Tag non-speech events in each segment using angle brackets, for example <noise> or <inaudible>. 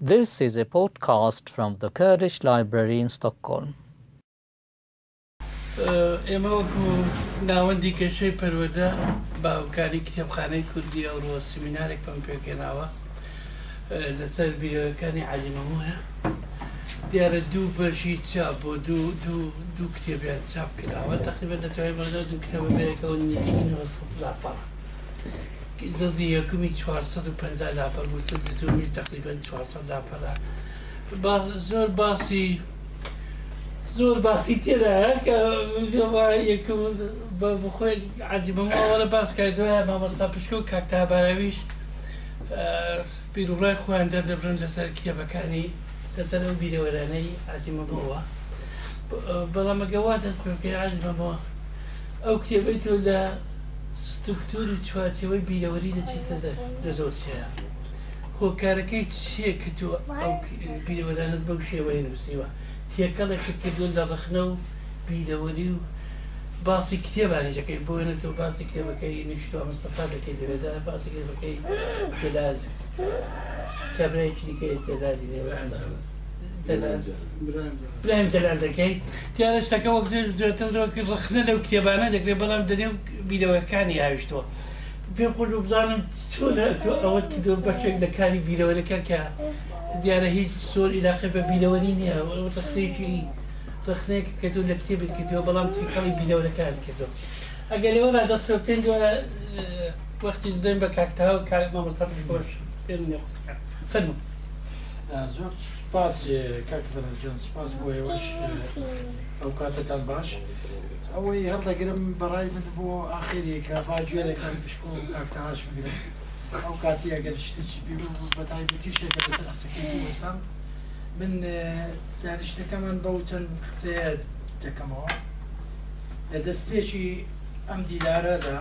This is a podcast from the Kurdish Library in Stockholm. ئێمە وەکو ناوەندی گەشەی پەروەدە باوکاری کتێبخانەی کوردی ئەوڕۆ سمینارێک پم پێکێناوە لەسەر بیرەکانی علیمەموە دیارە دوو بەشی چاپ بۆ دوو دوو دوو کتێبیان چاپ کراوە تقریبە دەتوانێت دوو کتێبەکەەوە نیە قصدي يكمي 450 نفر وسدتهم تقريبا 400 نفر باس زور باسي زور باسي تيرا هكا يكم بخوي عجب ما ولا باس كايدوها ما مصا بشكو كاكتها براويش بیرولای خۆیان دەردەبرن لەسەر کتێبەکانی لەسەر ئەو بیرەوەرانەی عزیمەبەوە بەڵامەگەوا دەست پێ عزیمەبەوە ئەو کتێبەی تۆ لە ستکتوری چوارچەوەی بیرەوەری دەچێتە دەست لە زۆرچەیە خۆکارەکەی چیە کە تۆ ئەو بیرەوەرانت بەو شێوەیە نووسیوە تێکەڵێک کردون لە ڕخنە و بیرەوەری و باسی کتێبانێژەکەی بۆێنە تۆ باسی کتێبەکەی نیشتوە مستەفا دەکەی دەوێدا باسی کتێبەکەی تێداد کابراایکی دیکە تێدادی نێوە ئەنداوە برایم دەلار دەکەی دیارە شتەکە وەک زیاترەوەکی ڕخنە لەو کتێبانە دەکرێت بەڵام دەنێو بیرەوەەکانی هاویشتەوە پێم خۆش بزانم چۆنە تۆ ئەوەت دۆ بەشێک لە کاری بیرەوەەکە کە دیارە هیچ سۆر علاقی بە بیرەوەری نییە ڕخێکی ڕخنێک کە تۆ لە کتێبت کردەوە بەڵام تێکەڵی بیرەوەەکان کردەوە ئەگەر لەوە دەست پێ بکەین دووە وەختی دەین بە کاکتەوە کار مامەتەش بۆش پێ فرمو زۆر سپاس کاک فەرەنجان سپاس بۆ ئێوەش ئەو کاتتان باش ئەوەی هەڵدەگرم بەڕای من بۆ ئاخرێکە باگوێرەکان پشکۆ کاکتەهاش بگرم ئەو کاتی ئەگەر شتێکی بی بەتایبەتی شتێکە بەسەر قسەکەی وەستام من دانیشتەکەمان بەو چەند قسەیە دەکەمەوە لە دەستپێکی ئەم دیدارەدا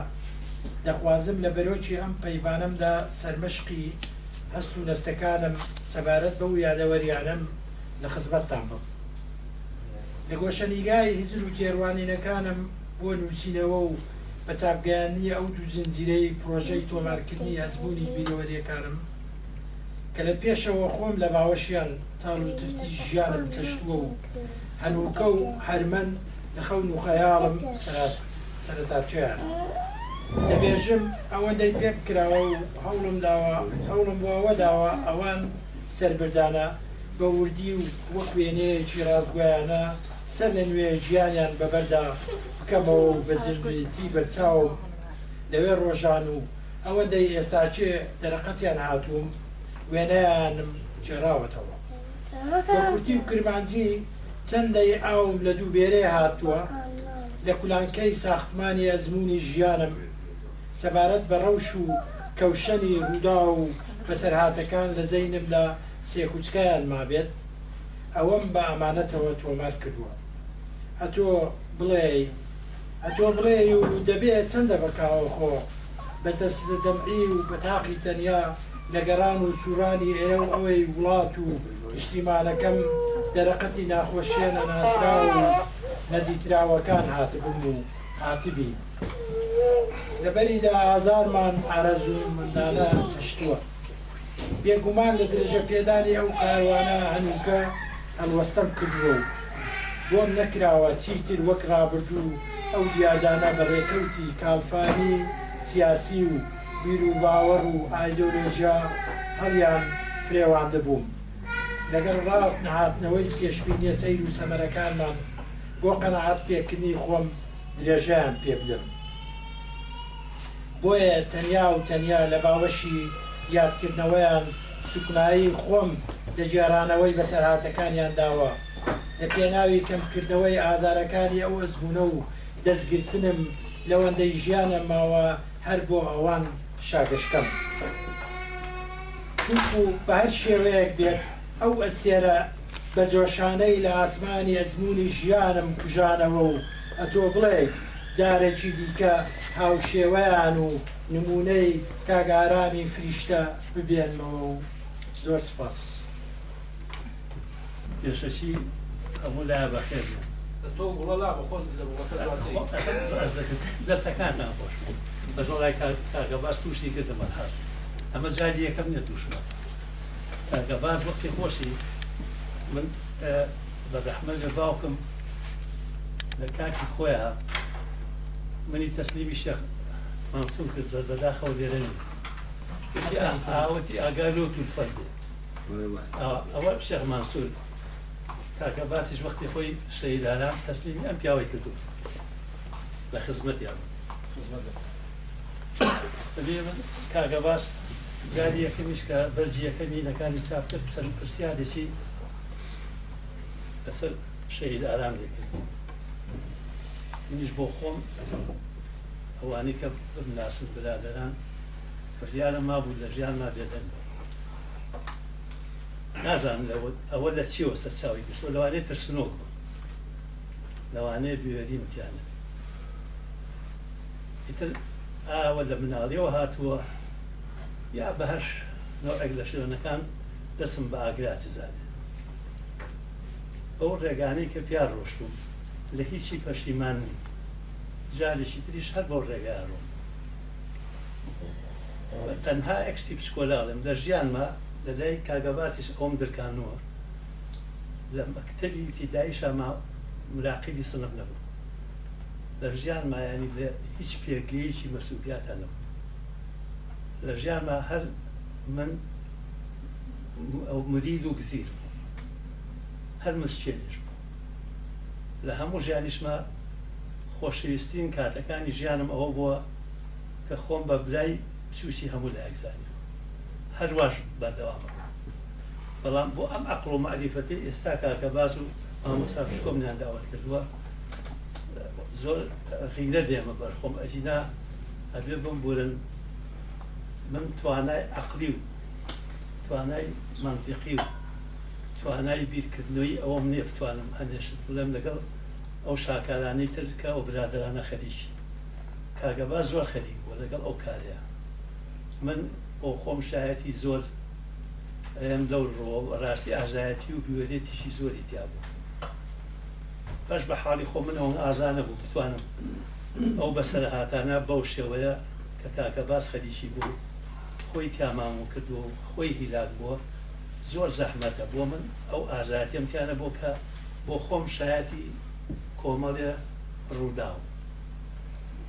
دەخوازم لە بەرۆکی ئەم پەیوانەمدا سەرمەشقی هەست و نستەکانم سەبارەت بە و یادەوەریانم لە خزمەتتان بم لە گۆشەنیگای هیزر و جێڕوانینەکانم بۆ نووسینەوە و بە چاپگەیانی ئەو دوو زنجیرەی پرۆژەی تۆمارکردنی هەزبوونی بینەوەریەکانم کە لە پێشەوە خۆم لە باوەشیان تاڵ و تفتی ژیانم چەشتووە و هەنووکە و هەرمەن لە خەون و خەیاڵم سەرتاچیان. دەبێژم ئەوەندەی پێ کراوە و هەوڵم داوە هەوڵم بۆەوە داوە ئەوان سربدانە بە وردی و وەک وێنەیەکی ڕازگویانە سەر لە نوێ ژیانیان بەبەردا بکەمەوە و بەزرتی بەرچاو لەوێ ڕۆژان و ئەوەندەی ئێستاچێ دەرەقەتیان هاتووم وێنەیانم جێراوەتەوە کورتی و کرمانجی چەندەی ئاوم لە دوو بێرێ هاتووە لە کولانکەی ساختمانی ئەزمموی ژیانم سەبارەت بە ڕەوش و کەوشەنی ڕوودا و بەسەرهاتەکان لە زەینمدا سێکوچکیان مابێت ئەوەم بە ئەمانەتەوە تۆمار کردووە ئەتۆ بڵێ ئەتۆ بڵێ و دەبێت چەندە بەکاوە خۆ بەتەسەجەمعی و بەتاقی تەنیا لەگەران و سوورانی ئێرە و ئەوەی وڵات و شتیمانەکەم دەرەقەتی ناخۆشیە لە ناسرا و نەدیتراوەکان هاتبوون و هاتبی لەبەریدا ئازارمان ئارەزوو منداڵە چشتووە بێگومان لە درێژە پێدانی ئەو کاروانە هەنووکە هەلوەستەم کردووە بۆم نەکراوە چیتر وەک رابرردوو ئەو دیاردانە بەڕێکەوتی کامفانی سیاسی و بیر و باوەڕ و ئایدۆلۆژیا هەڵیان فرێواندە بووم لەگەر ڕاست نهاتنەوەی پێشبینیە سەیر و سەمەرەکانمان بۆ قەنەعات پێکردنی خۆم درێژیان پێ بدەم بۆیە تەنیا و تەنیا لە باوەشی یادکردنەوەیان سوکنایی خۆم لە جێرانەوەی بە سەرهاتەکانیان داوە لە پێناوی کەمکردنەوەی ئادارەکانی ئەو ئەزبوونە و دەستگرتنم لەوەندەی ژیانە ماوە هەر بۆ ئەوان شاگشتم چونک و بە هەر شێوەیەک بێت ئەو ئەستێرە بە جۆشانەی لە ئاسمانی ئەزمموی ژیانم کوژانەوە و ئەتۆ بڵێ جارێکی دیکە هاوشێوەیان و نمونەی کاگارامی فریشتە ببێنمەوە و زۆر سپاس پێشەشی هەموو لا بەخێر دەستەکان ناخۆش بەژۆڵای کارگەباش تووشی کردمە هەست ئەمە جای یەکەم نێت تووشمە کارگەباز وەختی خۆشی من بە دەحمەل باوکم لە کاکی خۆیان منی تەسلیمی شەخ مانسوم کرد بە بەداخەوە لێرەنی ئاوەتی ئاگالۆ تولفەردێ ئەوە شێخ مانسوور تاکە باسیش وەختی خۆی شەیداران تەسلیمی ئەم پیاوەی کردو لە خزمەتیان کاگە باس جاری یەکەمیش کە بەرجی یەکەمی لەکانی چاپتر پرسیادێکی لەسەر شەید ئارام لێکرد منیش بۆ خۆم ئەوانی کە ناسن برادران بڕیاە ما بوو لە ژیان نادێدەن نازانم ئەوە لە چیوە سەر چاوی گشتۆ لەوانێت ترسنۆک لەوانەیە بوێری متیانە ئیتر ئاوە لە مناڵیەوە هاتووە یا بە هەش نۆڕێک لە شوێنەکان دەسم بە ئاگراتی زانێ ئەو ڕێگانەی کە پیار ڕۆشتوم لە هیچی پەشیمان جارێکی تریش هەر بۆ ڕێگارڕۆم تەنها ئەکسی پشکۆلاڵم لە ژیانمە لەدای کاگەباسیش ئۆم درکانەوە لە مەکتەبی تیدایشەما مراقیبی سنب نەبوو لە ژیان مایانی لە هیچ پێگەیکی مەسوودیاتە نەبوو لە ژیانمە هەر من مدید و گزیر هەر مسچێنێش لە هەموو ژیانیشمە خۆشویستین کاتەکانی ژیانم ئەوە بووە کە خۆم بە بلای چوشی هەموو لە یەکزانی هەروواش بەردەوامە بەڵام بۆ ئەم ئەقل و معریفەتی ئێستا کاکە باز و ئامۆستا پشکۆمنیان داوت کردووە زۆر خینە دێمە بەرخۆم ئەجینا ئەبێ بم بورن من توانای عقلی و توانای منطقی و توانای بیرکردنەوەی ئەوم نێ بتوانم هەنێشت بڵێم لەگەڵ ئەو شاکارانەی ترکە و برادرانە خەریش کاگەبا زۆر خەریک بوو لەگەڵ ئەو کارەیە من بۆ خۆم شایەتی زۆر ئەم دەو ڕۆ ڕاستی ئازایەتی و بوێتێتیشی زۆری تیا بوو پەش بە حاڵی خۆ من ئەوم ئازانە بوو بتوانم ئەو بەسەر هاتانە بەو شێوەیە کە کاکە باس خەریکی بوو خۆی تیامان و کردو خۆی هیلاک بووە زۆر زەحمەتە بۆ من ئەو ئازاتیم تیانە بۆ کە بۆ خۆم شایەتی کۆمەڵێ ڕووداوە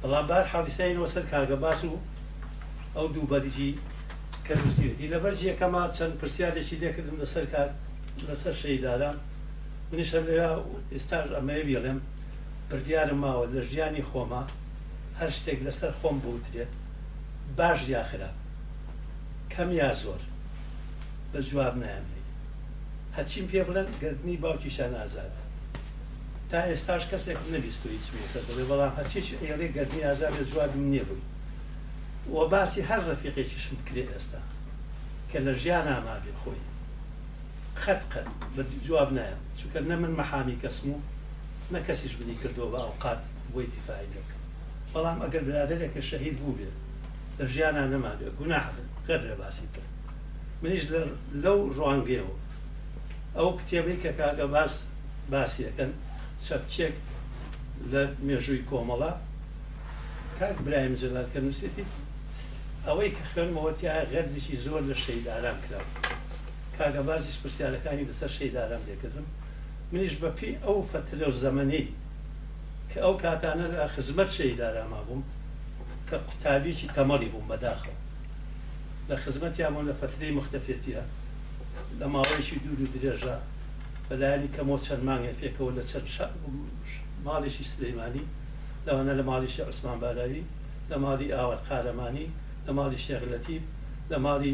بەڵامبار حادیسایەوە سەر کاگە باس و ئەو دوو بەریجی کەستی لە بەرجیەکەما چەند پرسیادێکی لێکردم لەسەر کار لەسەر شەیداران منیشە لێرا ئێستاژ ئەمەیە بێڵێم بردیارم ماوە لە ژیانی خۆما هەر شتێک لەسەر خۆم بوترێت باش یاخرا کەم یا زۆر بە جواب نامێ هەچین پێ بڵێن گردنی باوکیشان ئازادە تا ئێستاش کەسێک نەبیستوی چێسە دەڵێ بەڵام هەچیش ئێڵێ گردنی ئازار لە جوابم نێبووی وە باسی هەر ڕەفیقێکیشم کرێت ئێستا کە لە ژیان ئامابێ خۆی خەت قەت بە جواب نایم چونکە نە من مەحامی کەسم و نە کەسیش بنی کردەوە بە ئەوقات بۆی دیفاعی دەکەم بەڵام ئەگەر برادێکە شەهید بوو بێت لە ژیانە نەما بێت گوناح قەدرە باسی کرد منیش لەو ڕوانگەەوە ئەو کتێبی کە کاگە باس باسیەکەن چەپچێک لە مێژووی کۆمەڵە کاک برایم جلاتکە نووسێتی ئەوەی کە خوێنمەوەتیە غەردشی زۆر لە شەیداران کرا کاگە بازیش پرسیارەکانی دەسەر شەیداران لێکردم منیش بەپی ئەو فترە و زەمەنی کە ئەو کاتانە خزمەت شەیداراما بووم کە قوتابیکی تەمەڵی بووم بەداخەوە لە خزمەتیانەوە لە فترەی مختەفێتیە لە ماوەیشی دوور و درێژە بەلایانی کەمۆ چەند مانگە پێکەوە لە چەند ماڵیشی سلەیمانی لەوانە لە ماڵیشی عوسمان باراوی لە ماڵی ئاوات قارەمانی لە ماڵی شێغلەتی لە ماڵی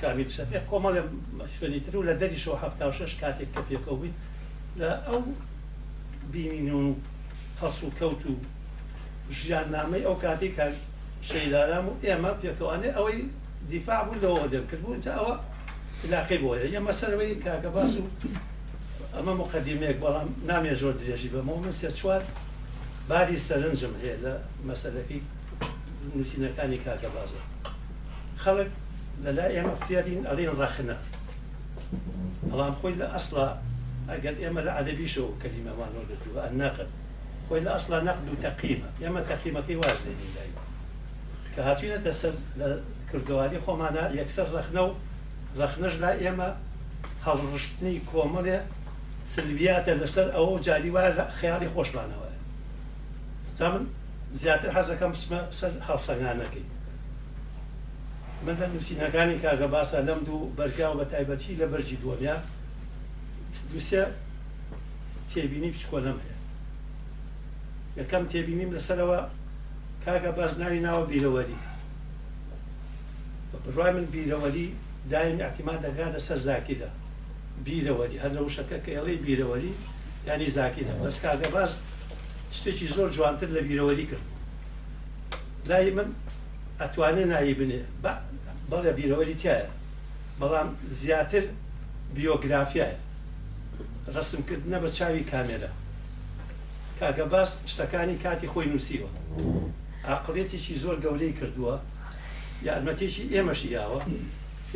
کامیل سەفێ کۆمەڵ شوێنی تر و لە دەریشەوە ه شش کاتێک کە پێکەوە بیت لە ئەو بینین و هەس و کەوت و ژیان نامەی ئەو کاتێک شەیدارام دفاع ئێمە پێکەوانێ ئەوەی كتبوا إنت أو لا تا يا لاقی بۆە ئێمە كعباسو أما باس و نام يا جورج يا زۆر ما هو من سێ چوار باری سەرنجم هەیە لا مەسلەکەی نووسینەکانی کاکە بازە خەڵک لەلا ئێمە فێرین ئەڵین لا أصلا خۆی يا ما لا ئێمە شو كلمة ما دەتووە الناقد خوي لا أصلا نقد وتقيمة يا ما تقيمة كي لێنی دایک کە هاتوینەتە سەر لە کردوادی خۆمانە یەکسەر رەخنە و رەخنەش لا ئێمە هەڵڕشتنی کۆمەڵێ سلبیاتە لەسەر ئەوە جاریوار خیاڵی خۆشمانەوە تا من زیاتر حەزەکەم سمە سەر هەڵسەنگانەکەی من لە نووسینەکانی کاگە باسە لەم دوو بەرگیا و بە تایبەتی لە بەرجی دووەمیا دووسە تێبینی پشکۆلەم هەیە یەکەم تێبینیم لەسەرەوە کاکە باس ناوی ناوە بیرەوەری بڕای من بیرەوەری دایم احتیمان دەگاتە سەر زاکیدا بیرەوەری هەر لە وشەکە کە ئەڵی بیرەوەری ینی زاکیدا بەس کاکە باس شتێکی زۆر جوانتر لە بیرەوەری کرد لای من ئەتوانێ نایی بنێ بەڵێ بیرەوەری تایە بەڵام زیاتر بیۆگرافیایە ڕسمکردنە بە چاوی کامێرە کاگە باس شتەکانی کاتی خۆی نووسیوە عقلێتێکی زۆر گەورەی کردووە یارمەتێکی ئێمەشی یاوە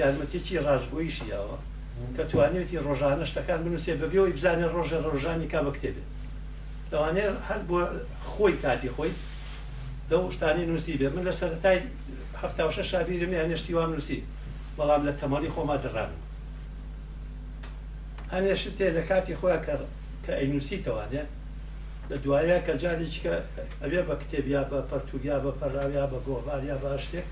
یارمەتێکی ڕژبوویشی یاوە کە توانێتی ڕۆژانە شتەکان بنووسێ بەبێەوەی بزانێت ڕۆژە ڕۆژانی کا بە کتێبێت لەوانێت هەر بۆ خۆی کاتی خۆی لەو شتانی نووسی بێ من لە سەرای هەفتاوشە شابیرم یانێشتی وام نووسی بەڵام لە تەمەڵی خۆما دەڕانم هەنێشت تێ لە کاتی خۆیان کە ئەینوسی توانێت لە دوایە کە جارێککە ئەوێ بە کتێبیا بە پەرتوگیا بە پەرراویا بە گۆڤاریا باشتێک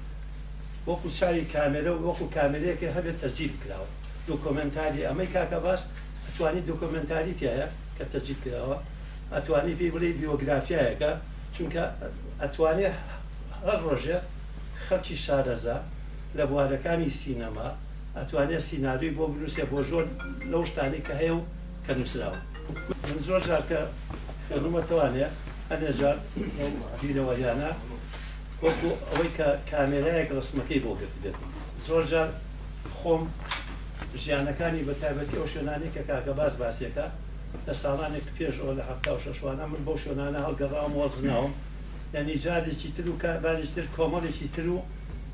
وەکو چاوی کامێرە و وەکو کامێرەیەکی هەبێت تەجید کراوە دۆکۆمنتاری ئەمەی کاکە باش ئەتوانی دۆکۆمنتاری تایە کە تەجید کراوە ئەتوانی پێی بڵێ بیۆگرافیایەکە چونکە ئەتوانێ هەر ڕۆژێ خەرکی شارەزا لە بوارەکانی سینەما ئەتوانێت سینناوی بۆ بنووسێ بۆ زۆر لەو شتانی کە هەیە و کە نووسراوە من زۆر ژارکە ڕومەتەوانێ ئەنێژار بیرەوەیانە وەکو ئەوەی کە کامێرایەک ڕستمەکەی بۆ گرت بێت زۆرجار خۆم ژیانەکانی بە تایبەتی ئەو شوێنانی کە کاکە باز باسیەکە لە ساڵانێک پێشەوە لە هەفتا و شەشوانە من بۆ شوێنانە هەڵگەڕاوم وەزناوم یعنی جارێکی تر و کاربارێکتر کۆمەڵێکی تر و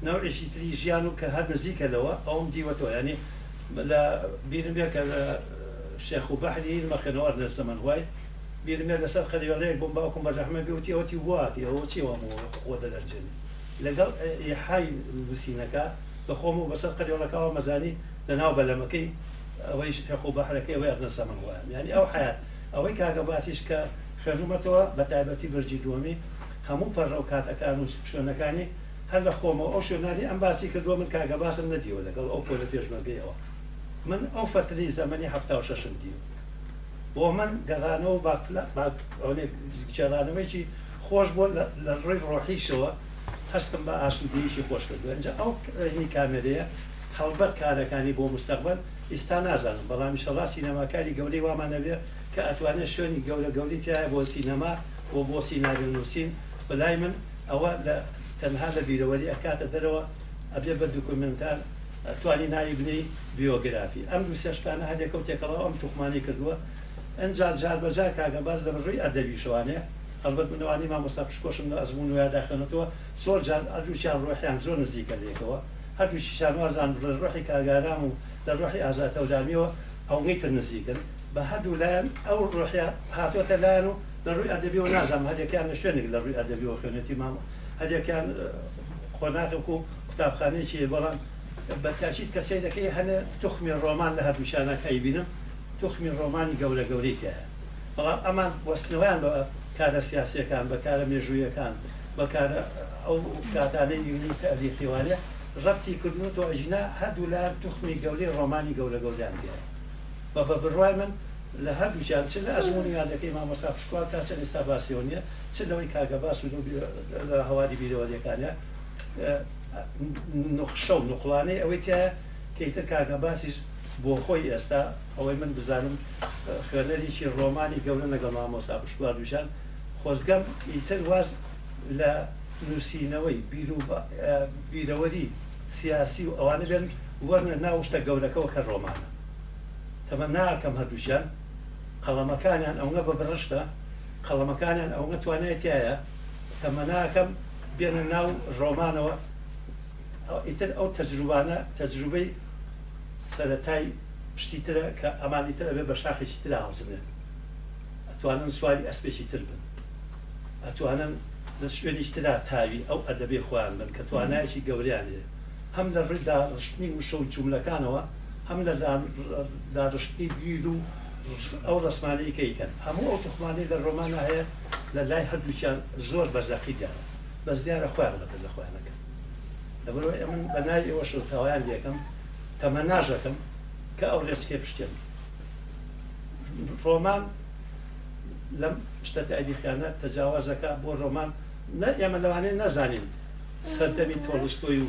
نەوەێکی تری ژیان و کە هەر نزیکەلەوە ئەوم دیوەتەوە ینی لە بیرم بێ کە لە شێخ و بەحری مەخێنەوە لە زەمەوای بیرمێ لەسەر خەریوەڵەیەک بۆم باوکم بەرەحمە بێوتی ئەوتی واتی ئەوە چی وامەوە دەدەرجن لەگەڵ حای نووسینەکە بەخۆم و بەسەر قەریوەڵەکەەوە مەزانی لەناو بەلەمەکەی ئەوەی شەخۆ بەحرەکەی ئەوەی ئەرنەسە من وایە ینی ئەو حیات ئەوەی کاگە باسیش کە خوێنومەتەوە بە تایبەتی بەرجی دووەمی هەموو پەرڕە و کاتەکان و شوێنەکانی هەر لە خۆمەوە ئەو شوێنانی ئەم باسی کردووە من کاگە باسم نەدیوە لەگەڵ ئەو پۆلە پێشمەگەیەوە من ئەو فتری زەمەنی هەفتا و شەشم دیوە بۆ من گەڕانەوە باگەڕانەوەیکی خۆش بۆ لە ڕێی ڕۆحیشەوە هەستم بە ئاسودیشی خۆشکردو ئەنج ئەو هی کامێرەیە هەڵبەت کارەکانی بۆ مستەقبل ئیستا نازانم بەڵامی شەڵا سینەماکاری گەورەی وامانەبێ کە ئەتوانێت شوێنی گەورە گەوری تایە بۆ سینەما بۆ بۆ سیناری نووسین بلای من ئەوە لە تەنها لە بیرەوەری ئەکاتە دەرەوە ئەبێ بە دوکمنتار توانی نایبنی بیۆگرافی ئەم دوو سێشتانە هەدێکەوت تێکەڵەوە ئەم توخمانی کردووە ئەجار جاربەجار کاگە باز دەبڕی ئەدەبی شوانێ هەڵبەت منەوانی مامۆستا پشکۆشم لە ئەزمون ویا داخێنێتەوە زۆر جار ئەدووچیان ڕۆحیان زۆر نزیکە لێکەوە هەردوو شیشانوازان ڕۆحی کاگارام و لە ڕۆحی ئازاتەودامیەوە ئەوەیتر نزیکن بە هەردوو لایەن ئەو ڕۆحیا هاتوۆتە لایەن و لە ڕووی ئەدەبی و نازانام هەدێکیان لە شوێنێک لە ڕووی ئەدەبیەوە خوێنەتی مامە هەدێکیان خۆناخێک و قوتابخانەیەکی اه، بەڵام بەتاچیت کەسێ دەکەی هەنە تخمی ڕۆمان لە هەردووشانەکەی بینم توخمی ڕۆمانی گەورە گەوری تێ بەڵام ئەمان وەستنەوەیان بە کارە سیاسەکان بە کارە مێژوویەکان بە کارە ئەو کاتانەی یونی تەدیقیوانە ڕەتی کردن و ئەژنا هەردوو لار توخمی گەوری ڕۆمانی گەورە گەوریان تێ بە بە بڕای من لە هەردوو چان چ لە ئەزمونی یادەکەی مامەسا پشکوا کا چ ئێستا باسیۆنیە چ لەوەی کاگەباس و لە هەوادی بیرەوەدەکانە نخشە و نقلانەی ئەوەی تایە کەیتر کاگەباسیش بۆ خۆی ئێستا ئەوەی من بزانم خوێنەریی ڕۆمانی گەورە لەگەڵ مامۆسا بشکوار دوشان خۆزگەم ئیتر واز لە نووسینەوەی بیرەوەری سیاسی و ئەوانە بێن وەرنە ناوشتە گەورەکەەوە کە ڕۆمانە تەمە ناکەم هەردووشیان قەڵەمەکانیان ئەوە بە بڕشتە قەڵەمەکانیان ئەوە توانێتایە تەمە ناکەم بێنە ناو ڕۆمانەوە ئیتر ئەو تەجروبانە تەجروبەی سەتای پشتی ترە کە ئەمانی تر ئەبێ بە شاخێکی تررا هاوزنن ئەتوانن سواری ئەسپێکی تر بن ئەتوانن لە شوێنیش تررا تاوی ئەو ئەدەبێ خۆیان بن کە توانایکی گەوریانێ هەم لە ڕێدا ڕشتنی و شەو جوولەکانەوە هەم لە دارشتنی گیر و ئەو ڕسمانەی کەیکەن هەموو ئەو تخمانەی لە ڕۆمانە هەیە لە لای هەردووچیان زۆر بەزەخیدا بەس دیارە خوارد لە خۆیانەکە لەبەرەوە ئەمن بەنای ئێوە شتاوایان دیەکەم تەمە ناژەکەم کە ئەو ڕێسکێ پشتێن ڕۆمان لەم شتە ئەدیخیانە تەجاوازەکە بۆ ڕۆمان ئێمە لەوانێ نەزانین سەردەمی تۆڵستۆی و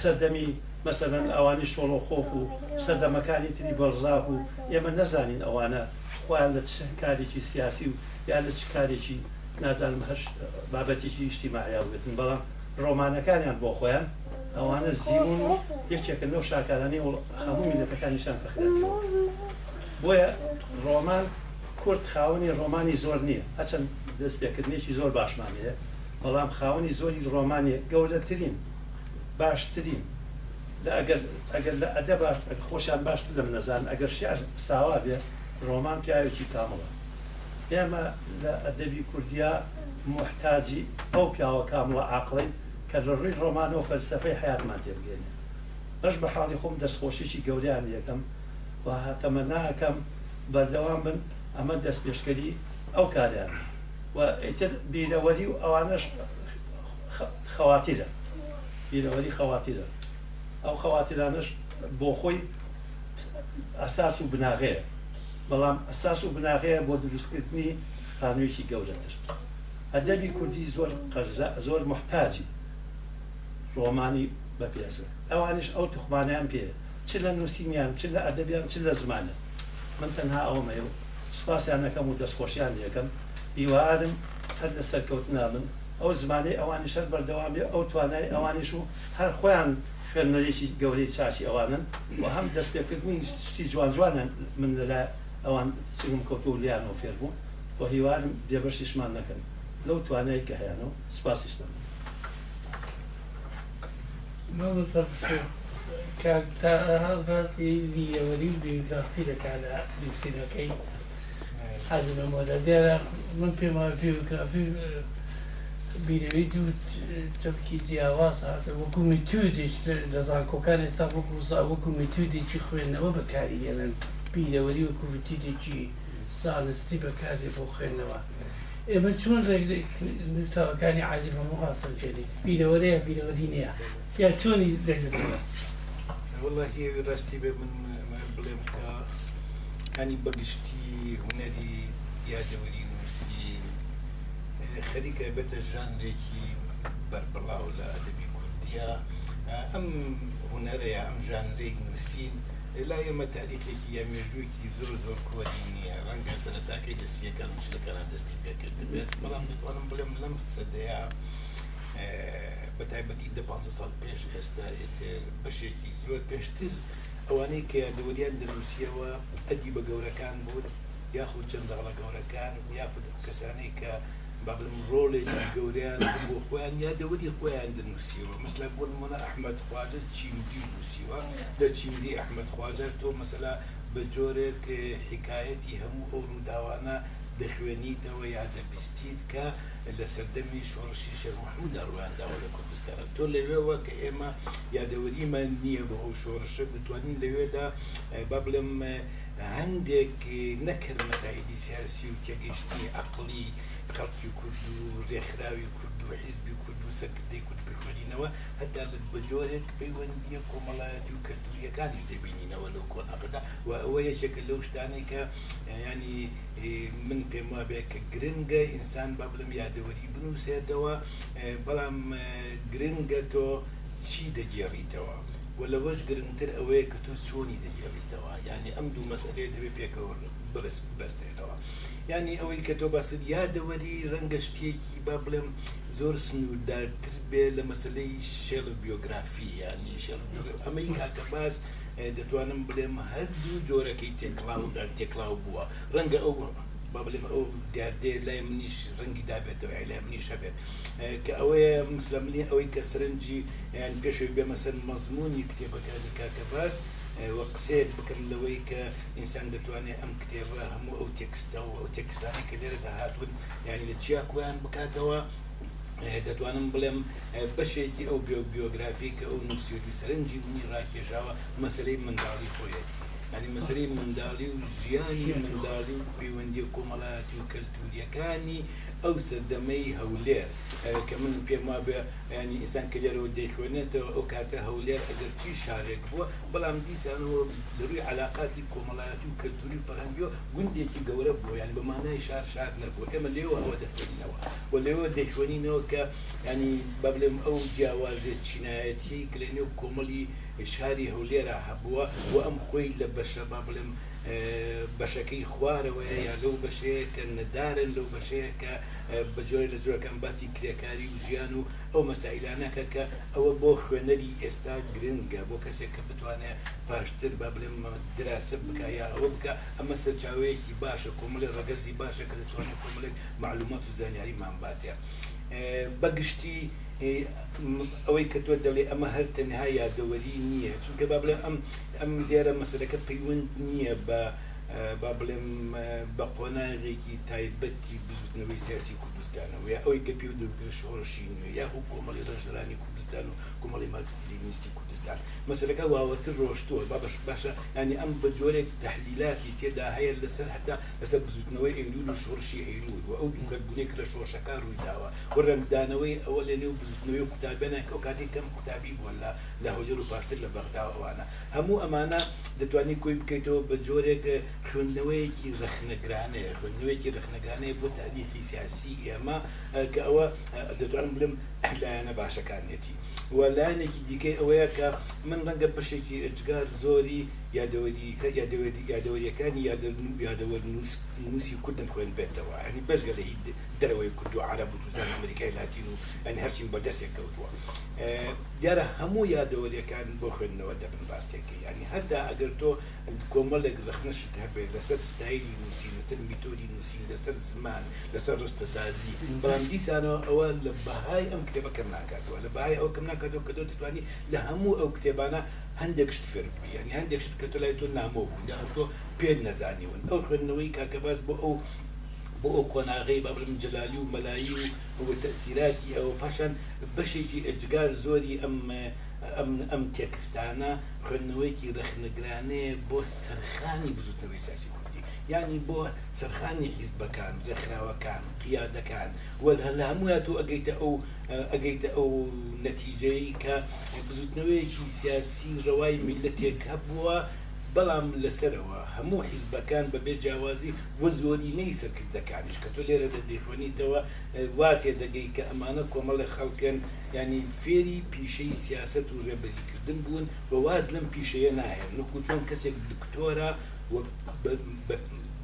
سەردەمی مەسەرەن ئەوانی شۆڵۆ خۆف و سەردەمەکانی تری بەرزاق و ئێمە نەزانین ئەوانە خۆیان لە کارێکی سیاسی و یا لە چ کارێکی نازانم هەش بابەتێکی شتیماعیا بێتن بەڵام ڕۆمانەکانیان بۆ خۆیان ئەوانە زیبوون و یەکێکە لەو شاکارانی هەموو میلەتەکانیشان فەخرا بۆیە ڕۆمان کورت خاوەنی ڕۆمانی زۆر نییە هەچەند دەست پێکردنێکی زۆر باشمانەیە بەڵام خاوەنی زۆری ڕۆمانیە گەورەترین باشترین ئەگەر لە ئەدە خۆشیان باشتر دەم نەزان ئەگەر شعر ساوا بێ ڕۆمان پیاوێکی کامەڵە ئێمە لە ئەدەبی کوردیا محتاجی ئەو پیاوە کامڵە عاقلین کە لە ڕووی ڕۆمان و فەلسفەی حیاتمان تێبگەێنێ بەش بە حاڵی خۆم دەستخۆشیشی گەوریان یەکەم و تەمە ناکەم بەردەوام بن ئەمە دەست پێشکەری ئەو کاریان و ئیتر بیرەوەری و ئەوانش خەواتیرە بیرەوەری خەواتیرە ئەو خەواتیرانش بۆ خۆی ئەساس و بناغەیە بەڵام ئەساس و بناغەیە بۆ دروستکردنی قانوویی گەورەتر ئەدەبی کوردی زۆر زۆر محتاجی ڕۆمانی بەپێزە ئەوانش ئەو تخمانیان پێ چ لە نووسینیان چ لە ئەدەبیان چ لە زمانە من تەنها ئەومەێ و سپاسیانەکەم و دەستخۆشیان یەکەم هیوارم هەر لە سەرکەوتنا من ئەو زمانی ئەوانی شەر بەردەوابێ ئەو توانای ئەوانیش و هەر خۆیان خوێنەرێکی گەورەی چاشی ئەوانن و هەم دەستپێکردنی شتی جوان جوانن من لە ئەوان چم کەوت و لیان و فێر بوو بۆ هیوارم بێبەرشیشمان نەکەن لەو توانایی کە هەیەەوە سپاسیشتەمە نظرة كانت هذا لي ولدي داخلك على لسانك حزم ولدنا من بما فيه في بيريدو تبكي دي اواسا وكم تودش دزان كوكان استا وكوزا وكم تودش خوين وبكاري يلن بیرەوەری وەکو تێکی ساڵستی بەکارێ بۆ خوێنەوە ئێمە چۆن ڕێگەکانی عادی بە مخواستەکەی بیرەوەەیە بیرەوەری نییە. یا چۆنی وڵی ڕاستی بێ من بڵێم ینی بەگشتی هوەری یادەوەری نووسی خەریکە بێتە ژانرێکی بربڵاو لە ئەدەبی کوردیا ئەم هوەرەیە ئەم ژانرێک نووسین لا ئێمە تاریخێکی یا مێژوویکی زۆر زۆر کۆری نییە ڕەنگە سەرەتاکەی دەستیەکان شلەکانە دەستی پێکرد بێت بەڵام دەتوانم بڵێم لەم سەدەیە بە تایبەتی دە 15 سال پێش ئێستا بەشێکی زۆر پێشتر ئەوانەی کە دەوریان دەنووسیەوە ئەدی بە گەورەکان بوون یاخود جەندەڵە گەورەکان یاخود کەسانەی کە بابن ڕۆڵێکی گەوریان بۆ خۆیان یا دەوری خۆیان دەنووسیەوە مثللا بۆن منە ئەحمد خواجە چیمدی نووسیوە لە چیمدی ئەحمد خواجە تۆ مەسەلا بە جۆرێک حکایەتی هەموو ئەو ڕووداوانە دەخوێنیتەوە دو یا دەبیستیت کە لە سەردەمی دا ولا دەڕواندا تقول لي تۆ لەوێەوە يا دوري ما نيه بە ئەو شۆڕشە لي لەوێدا با بڵێم هەندێکی نەکرد مەسایدی سیاسی و تێگەشتنی عقلی خەڵکی کورد و ڕێکخراوی کورد و حیزبی کورد و سەرکردی کورد بخوێنینەوە هەتا بە جۆرێک پەیوەندیە کۆمەڵایەتی و کەلتوریەکانیش دەبینینەوە لەو کۆناغدا و ئەوە یەکێکە لەو شتانەی کە ینی من پێم وابێ کە گرنگە ئینسان با بڵم یادەوەری بنووسێتەوە بەڵام گرنگە تۆ چی دەگێڕیتەوە. لەەوەش گرنگتر ئەوەیە کە تو چۆنی دەیەویتەوە ینی ئەم دوو مەسلێ دەبێت پێکەوە بەرز بەستێتەوە ینی ئەوەی کە تۆ باست یادەوەری ڕەنگە شتێکی با بڵێم زۆر سنووردارتر بێ لە مەسلەی شێڵ بیۆگرافی ینی شێڵ ئەمەی کاکە باز دەتوانم بڵێم هەردوو جۆرەکەی تێکلااو تێکلااو بووە ڕەنگە ئەو بڵمە با بڵێ ئەو دیاردێ لای منیش ڕەنگی دابێتەوە لای منیش هەبێت کە ئەوەیە مسلمنی ئەوەی کە سرنجی یان پێشوی بێمەسەر مەزمونی کتێبەکانی کاکە باس وە قسێ بکەم لەوەی کە ئینسان دەتوانێت ئەم کتێبە هەموو ئەو تێکستا و ئەو تێکستانی کە لێرە داهاتون یعنی لە چیاکویان بکاتەوە دەتوانم بڵێم بەشێکی ئەو بیۆگرافی کە ئەو نووسی سەرنجی منی ڕاکێشاوە مەسلەی منداڵی خۆیەتی ئەنی مەسری منداڵی و ژیانی منداڵی و پەیوەندی کۆمەڵایەتی و کەلتوریەکانی ئەو سەردەمەی هەولێر کە من پێم وا بێ ینی ئینسان کلێرەوە دەیخوێنێتەوە ئەو کاتە هەولێر ئەگەر چی شارێک بووە بەڵام دیسانەوە دەروی علااقاتی کۆمەڵایەتی و کەلتوری فەرهەنگیۆ گوندێکی گەورە بوو یان بە مانای شار شار نەبوو ئێمە لێوە ئەوە دەخوێنینەوە و لێوە دەیخوێنینەوە کە ینی بەبلێم ئەو جیاوازێ چینایەتی کلێنێ و کۆمەڵی شاری هەولێرە هەبووە و ئەم خۆی لە بەشە با بڵێم بەشەکەی خوارەوەی یا لەو بەشەیەکە ندارن لەو بەشەیەکە بەجۆی لە جۆەکەم باسی کرێکاری و ژیان و ئەو مەسائلانەکە کە ئەوە بۆ خوێنەری ئێستا گرنگە بۆ کەسێک کە بتوانێت پاشتر با بڵێم دراسە بکە یا ئەوە بکە ئەمە سەرچاوەیەکی باشە کۆمەڵی ڕگەزی باشە کە دەتوانێت کۆمەڵێک معلومات و زانیاری مامباتەیە بەگشتی ئەوەی کە تۆ دەڵێ ئەمە هەر تەنها یادەوەری نییە چونکە با بڵێ ئەم ئەم لێرە مەسلەکە پەیوەند نییە بە با بڵێم بە قۆناغێکی تایبەتی بزودنەوەی سیاسی کوردستانەوە یا ئەوەی کەپی و دەوتر شۆڕشی نوێ یاخو کۆمەڵی ڕژرانی کوردستان و کۆمەڵی ماکسسترینیستی کوردستان مەسلەکە واوەتر ڕۆشتووە با بەش باشە ینی ئەم بە جۆرێک تحلیلاتی تێدا هەیە لەسەر حتا لەسەر بزودنەوەی ئەیلول و شۆڕشی ئەیلود و ئەو دوکەبوونێک لە شۆشەکە ڕووی داوە و ڕنگدانەوەی ئەوە لە نێو بزودنەوەی قوتابێنەکە و کاتێک کەم قوتابی بوون لە لە هەولێر و باشتر لە بەغداوانە هەموو ئەمانە دەتوانانی کوی بکەیتەوە بە جۆرێک خوێندنەوەیەکی رەخنەگرانەیە خوێندنەوەیکی رەخنەگرانەیە بۆ تاریخی سیاسی ئێمە کە ئەوە دەتوانم بلم لایەنە باشەکانێتی وە لایەنێکی دیکەی ئەوەیە کە من ڕەنگە بەشێکی ئەجگار زۆری یادەوەریەکانی یادەوە نووسی کوردن خوێن بێتەوە هەنی بەشگە لە هیچ دەرەوەی کورد و عرب و توزان ئەمریکای لاتین و ئەن هەرچین بە دەستێک کەوتووە دیارە هەموو یادەوەریەکان بۆ خوێندنەوە دەبن باستێکی ینی هەردا ئەگەر تۆ کۆمەڵێک رەخنەشت هەبێت لەسەر ستایلی نووسی لەسەر میتۆری نووسی لەسەر زمان لەسەر ڕستەسازی بەڵام دیسانەوە ئەوە لە بەهای ئەم کتێبەکەم ناکاتەوە لە بای ئەو کەم ناکاتەوە کە دۆ دەتوانانی لە هەموو ئەو کتێبانە هەندێک شت فر یعنی هەندێک شت کە تۆ لای تۆ نامۆ بوون یا تۆ پێ نەزانیون ئەو خوێندنەوەی کاکە باس بۆ ئەو بۆ ئەو کۆناغی بابرم جلالی و مەلایی و تەسیراتی ئەوە پاشان بەشێکی ئەجگار زۆری ئەم ئەم تێکستانە خوێندنەوەیکی رەخنەگرانێ بۆ سەرخانی بزوتنەوەی ساسی کوردی ینی بۆ سەرخانی حیزبەکان جەخراوەکان قیادەکان وەل هەلا هەموات و ئەگەیتە ئەو ئەگەیتە ئەو نەتیجەی کە بزوتنەوەیەکی سیاسی ڕەوای میلەتێک هەبووە بەڵام لەسەرەوە هەموو حیزبەکان بەبێ جیاوازی وە زۆرینەی سەرکردەکانیش کە تۆ لێرە دەدیخوێنیتەوە واتێ دەگەی کە ئەمانە کۆمەڵی خەڵکن ینی فێری پیشەی سیاست و ڕێبەریکردن بوون بە واز لەم پیشەیە نایە نکو چۆن کەسێک دکتۆرە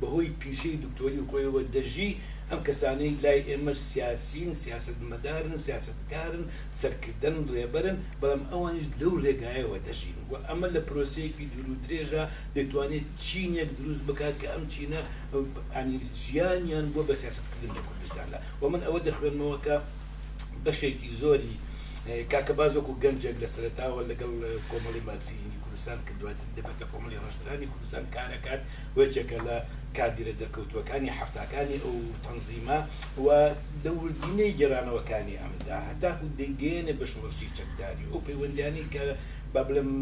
بەهۆی پیشەی دکتۆری و کۆیەوە دەژی ئەم کەسانەی لای ئێمە سیاسین سیاستمەدارن سیاستکارن سەرکردن ڕێبەرن بەڵام ئەوانش لەو ڕێگایەوە دەژین و ئەمە لە پرۆسەیەکی درو درێژە دەتوانێت چینێک دروست بکات کە ئەم چینە ژیانیان بۆ بە سیاستکردن لە کوردستاندا و من ئەوە دەخوێنمەوە کە بەشێکی زۆری کاکە بازۆکو گەنجێک لە سرەتاوە لەگەڵ کۆمەڵی ماکسینی کوردستان کە دواتر دەبێتە کۆمەڵی ڕشترانی کوردستان کارەکات وەچێکە لە کادیرە دەرکەوتوەکانی هەفتاکانی ئەو تەنزیمە و دەوردینەی گەرانەوەکانی ئەمدا هەتاکو دەگەێنێ بە شوەرشی چەکداری ئەو پەیوەندانی کە با بڵم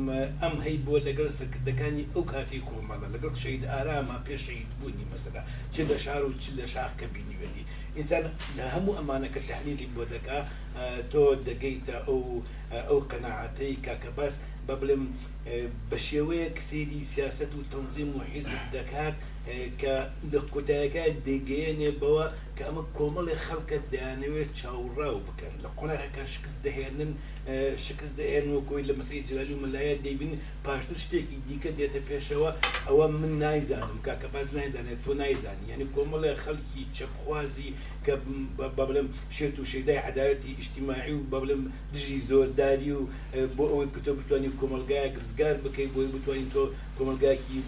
ئەم هەی بۆ لەگەڵ سەکردەکانی ئەو کاتی کۆمەڵە لەگەڵ شید ئارامە پێشید بوونی مەسەلا چ لە شار و چ لە شاخکە بینیوەدی ئینسان لە هەموو ئەمانەکە تحلیلی بۆ دەکا تۆ دەگەیتە ئەو ئەو قەنەعاتەی کاکە باس بە بڵم بە شێوەیە کسێری سیاست و تەنزیم و حیزب دەکات کە لە کوداگە دەگەێنێ بەوە کە ئەمە کۆمەڵی خەڵکە دانەوێت چاوڕاو بکەن لە قۆناەکە شکست دەهێنن شکست دەێنەوە کۆی لە مەسی جلالی و ملایە دەیبین پاشتر شتێکی دیکە دێتە پێشەوە ئەوە من نایزانم کاکە باز نایزانێت تۆ نایزانانی یعنی کۆمەڵی خەڵکی چەپخوازی کە بەبلم شێت و شەدای عداەتی ئیشتیماعی و بەبلم دژی زۆرداری و بۆ ئەوەی کتۆ بتوانانی کۆمەلگایە گرزگار بکەیت بۆی بتوانین تۆ کۆمەلگاکی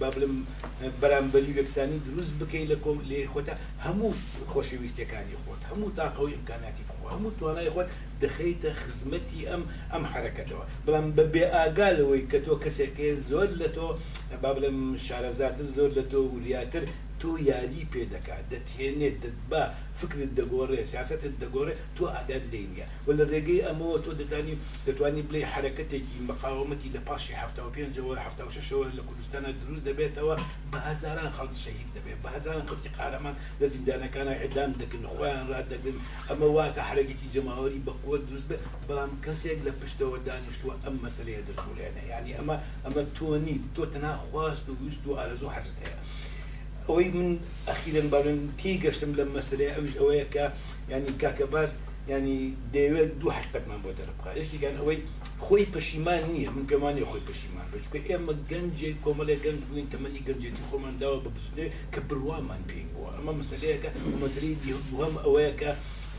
بابلم بەرامبەری وەکسانی دروست بکەیت لە کۆم لێ خۆتە هەموو خۆشەویستەکانی خۆت هەموو تاقەوەی امکاناتی خۆ هەموو توانای خۆت دەخەیتە خزمەتی ئەم ئەم حرەکەتەوە بەڵام بە بێ ئاگالەوەی کە تۆ کەسێکی زۆر لە تۆ بابلم شارەزاتر زۆر لە تۆ وریاتر تۆ یاری پێ دەکات دەتێنێت بە فکرت دەگۆڕێ سیاستت دەگۆڕێت تۆ ئاگات لێ نیە و لە ڕێگەی ئەمەوە تۆ دەدانی دەتوانانی بڵێ حرکتێکی مقاومەتی لە پاشی هەفتەوە پێنجەوە هەفتە شەوە لە کوردستانە دروست دەبێتەوە بە هزاران خەڵک شەهید دەبێت بە هزاران خەڵکی قارەمان لە زیندانەکانە ئەدام دەکن خۆیان ڕدەگرن ئەمە واکە حرەگێکی جەماوەری بەقوە دروست بێ بەڵام کەسێک لە پشتەوە دانیشتووە ئەم مەسلەیە دەژولێنە ینی ئەمە ئەمە تۆ نیت تۆ تەنها خواست و ویست و ئارزۆ حەزت هەیە. ئەوەی من ئەخیرن بارن تی گەشتم لە مەسرێ ئەوش ئەوەیە کە ینی کاکە باس ینی دەیەوێت دوو حقەتمان بۆ دەربقا یشتیگەن ئەوەی خۆی پەشیمان نییە من پێمانی خۆی پەشیمان بچکە ئێمە گەنجێ کۆمەڵێ گەنج بووین تەمەنی گەنجێتی خۆمان داوە بە بزنێ کە بڕوامان پێی بووە ئەمە مەسلەیەەکە مەسری دووەم ئەوەیە کە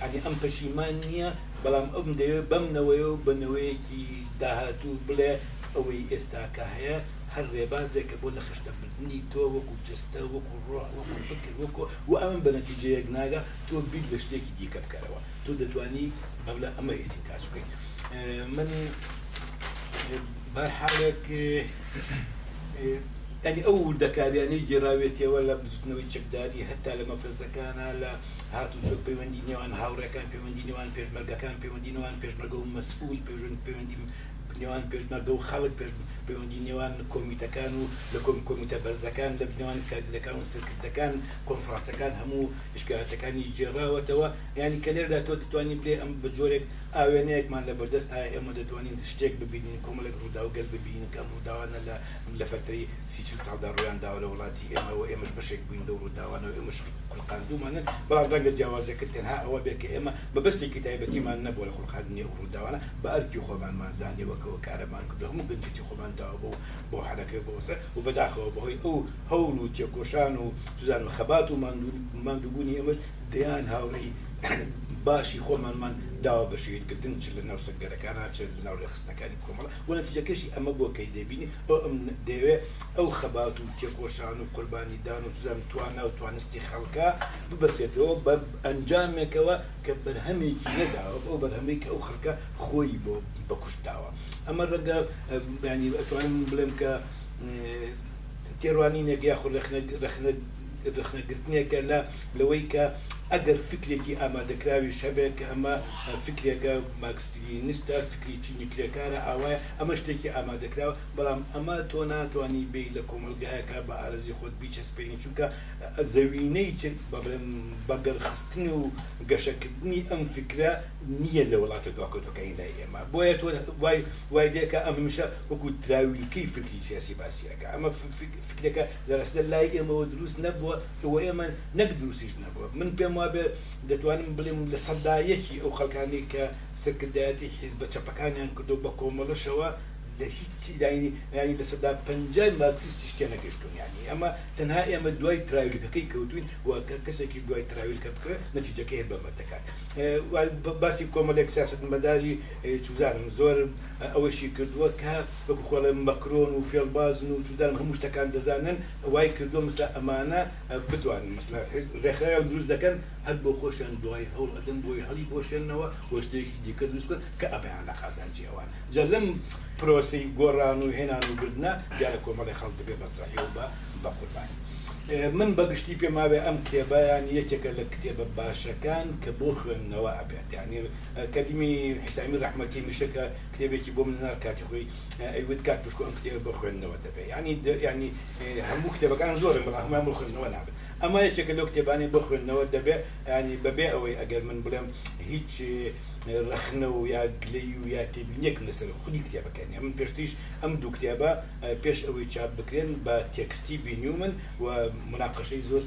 عنی ئەم پەشیمان نییە بەڵام ئەم دەوێت بەمنەوەی و بنەوەیەکی داهاتوو بڵێ ئەوەی ئێستا کە هەیە هەر ڕێبازێک کە بۆ لە خشتەبردننی تۆ وەکو جستە وەکو ڕۆح وەکو فکر وەکو و ئەمن بە نەتیجەیەک ناگە تۆ بیت لە شتێکی دیکە بکارەوە تۆ دەتانی بەبلە ئەمە ئیستی تاش بکەین من بەرحالێک ئەنی ئەو وردەکاریانەی گێراوێتەوە لە بزنەوەی چەکداری هەتا لە مەفرزەکانە لە هاتوچۆک پەیوەندی نێوان هاوڕەکان پەیوەندی نێوان پێشمەرگەکان پەیوەندی نێوان پێشمەرگە و مەسئول پێژن پەیوەندی نێوان پێشمەگە و خەڵک پێش پەیوەندی نێوان کۆمیتەکان و لە کۆم کۆمیتە بەرزەکان لە بنەوان کادرەکان و سەرکردەکان کۆنفرانسەکان هەموو شکاتەکانی جێڕاوەتەوە یعنی کە لێردا تۆ دەتوانین بێ ئەم بە جۆرێک ئاوێنەیەکمان لە بەردەست ئایا ئێمە دەتوانین شتێک ببینین کۆمەڵێک ڕوودا و گەل ببینین کەم ڕووداوانە لە لە فەتری سیچ ساڵدا ڕویانداوە لە وڵاتی ئێمەەوە ئێمەش بەشێک بووین لە ڕووداوانە و ئێمەش قاندومانە بەڵام ڕەنگە جیاوازەکە تەنها ئەوە بێکە ئێمە بە بەستێکی تایبەتیمان نەبووە لە خوڵقاندنی ڕووداوانە بە ئەرکی خۆمانمان زانانی وەک کردەوە کارەمان کرد هەموو گەنجێتی خۆمان داوا بۆ بۆ حرەکە بۆسە و بەداخەوە بەهۆی ئەو هەول و تێکۆشان و زان و خەبات و مادوبوونی ئەمەش دەیان هاوڕی <coughs> باشی خۆمانمان داوا بەشیرکردن چ لە ناو سەگەرەکانە چ لە ناو لەخستەکانی کۆمەڵ و نەتیجەکەشی ئەمە بۆ کەی دەبینی ئەو ئەم دەوێت ئەو خەبات و تێکۆشان و قوربانی دان و زەم توانە و توانستی خەڵکە ببەسێتەوە بە ئەنجامێکەوە کە بەرهەمێکی نەداوە ئەو بەرهەمێک ئەو خەکە خۆی بۆ بەکوشتاوە ئەمە ڕەنگە ینی ئەتوانین بڵێم کە تێڕوانینێک یاخود رەخنەگرتنێکە لە لەوەی کە ئەگەر فکرێکی ئامادەکراوی شەبێک کە ئەمە فکرێکە ماکسستینیستە فکریی نیکلەکارە ئاوایە ئەمە شتێکی ئامادەکراوە بەڵام ئەمە تۆ ناتوانانی بی لە کۆمەلگایەکە بە ئارزی خۆت بیچەسپێنین چونکە زەوینەی بەگەر خستنی و گەشەکردنی ئەم فکرە نییە لە وڵاتە دواکۆتەکەیدا ئێمە بۆیە تۆ وای وای دێکە ئەمشە وەکو دراولیکەی فکری سیاسی باسیەکە ئەمە فکرەکە دەڕستە لای ئێمەەوە دروست نەبووە ئەوە ئێمە نەک دروستیش نەبووە من پێم وا بێ دەتوانم بڵێم لە سەدایەکی ئەو خەکانی کە سکردایەتی حیز بە چەپەکانیان کردو بە کۆمەڵشەوە لە هیچی لاینی ینی لەسەدا پنجای ماکسیستی شتێنە گەشتون ینی ئەمە تەنها ئێمە دوای تراویلەکەی کەوتوین وەکە کەسێکی دوای تراویلکە بکە نەتیجەکە هێ بەمەتەکات باسی کۆمەلێک سیاست مەداری چوزانم زۆر ئەوەشی کردووە کە وەکو خۆڵە مەکرۆن و فێڵبازن و چودان هەموو شتەکان دەزانن وای کردو مثل ئەمانە بتوانن مثل ڕێکخراوە دروست دەکەن هەر بۆ خۆشیان دوای هەوڵ ئەدەن بۆی هەڵی بۆشێنەوە وەشتێکی دیکە دروست بن کە ئەبیان لە قازانجیێوان جە لەم پرۆسی گۆڕان و هێنان و گرنا دیارە کۆمەڵی خەڵ دەبێ بەسەحی و بە بە قوربانی من بەگشتی پێماوێ ئەم کتێبیان یەکێکە لە کتێبە باشەکان کە بۆ خوێندنەوە ئەبێت یعنی کەلیمی حسامی ڕحمەتی میشەکە کتێبێکی بۆ منار کاتی خۆی ئەیوت کات پشکۆ ئەم کتێب بە خوێندنەوە دەبێت ینی ینی هەموو کتێبەکان زۆر بەڵام بۆ خوێندنەوە نابێت ئەمە یەکێکە لەو کتێبانی بۆ خوێندنەوە دەبێت ینی بەبێ ئەوەی ئەگەر من بڵێم هیچ ڕخنە و یا گلی و یا تێبینەک لەسەر خودی کتێبەکەنی من پێشتیش ئەم دوو کتێبە پێش ئەوەی چاپ بکرێن بە تێکستی بینیومن و مناقەشەی زۆر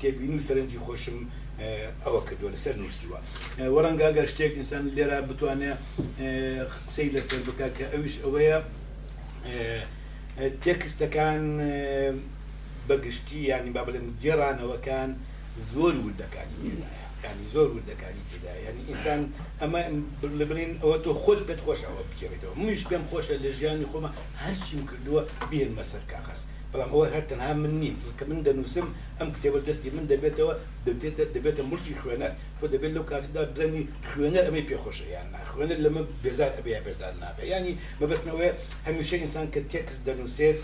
تێبین و سەرنجی خۆشم ئەوە کردووە لەسەر نووسیوە وەرەنگاگە شتێک ئینسان لێرە بتوانێت قسەی لەسەر بک کە ئەویش ئەوەیە تێکستەکان بەگشتی ینی با بڵێن گێڕانەوەکان زۆر وردەکانی تێدایە يعني زور ور دەکاری تێدا يعني إنسان أما لبرين أو تو خود بتخوش أو ئەوە مش بيم خوش خۆشە لە ژیانی خۆمە هەرچیم کردووە بێن بلام هو هات من مني شو كمان ده نسم أم كتاب الدستي من ده بيتا ده بيتا ده بيتا مرشي خوانا فده بيل لو كاتب ده بزني خوانا أمي بيخوش يعني خوانا لما بيزار أبي بيزار نابع يعني ما بس نوع هميشه إنسان كتكس ده نسيت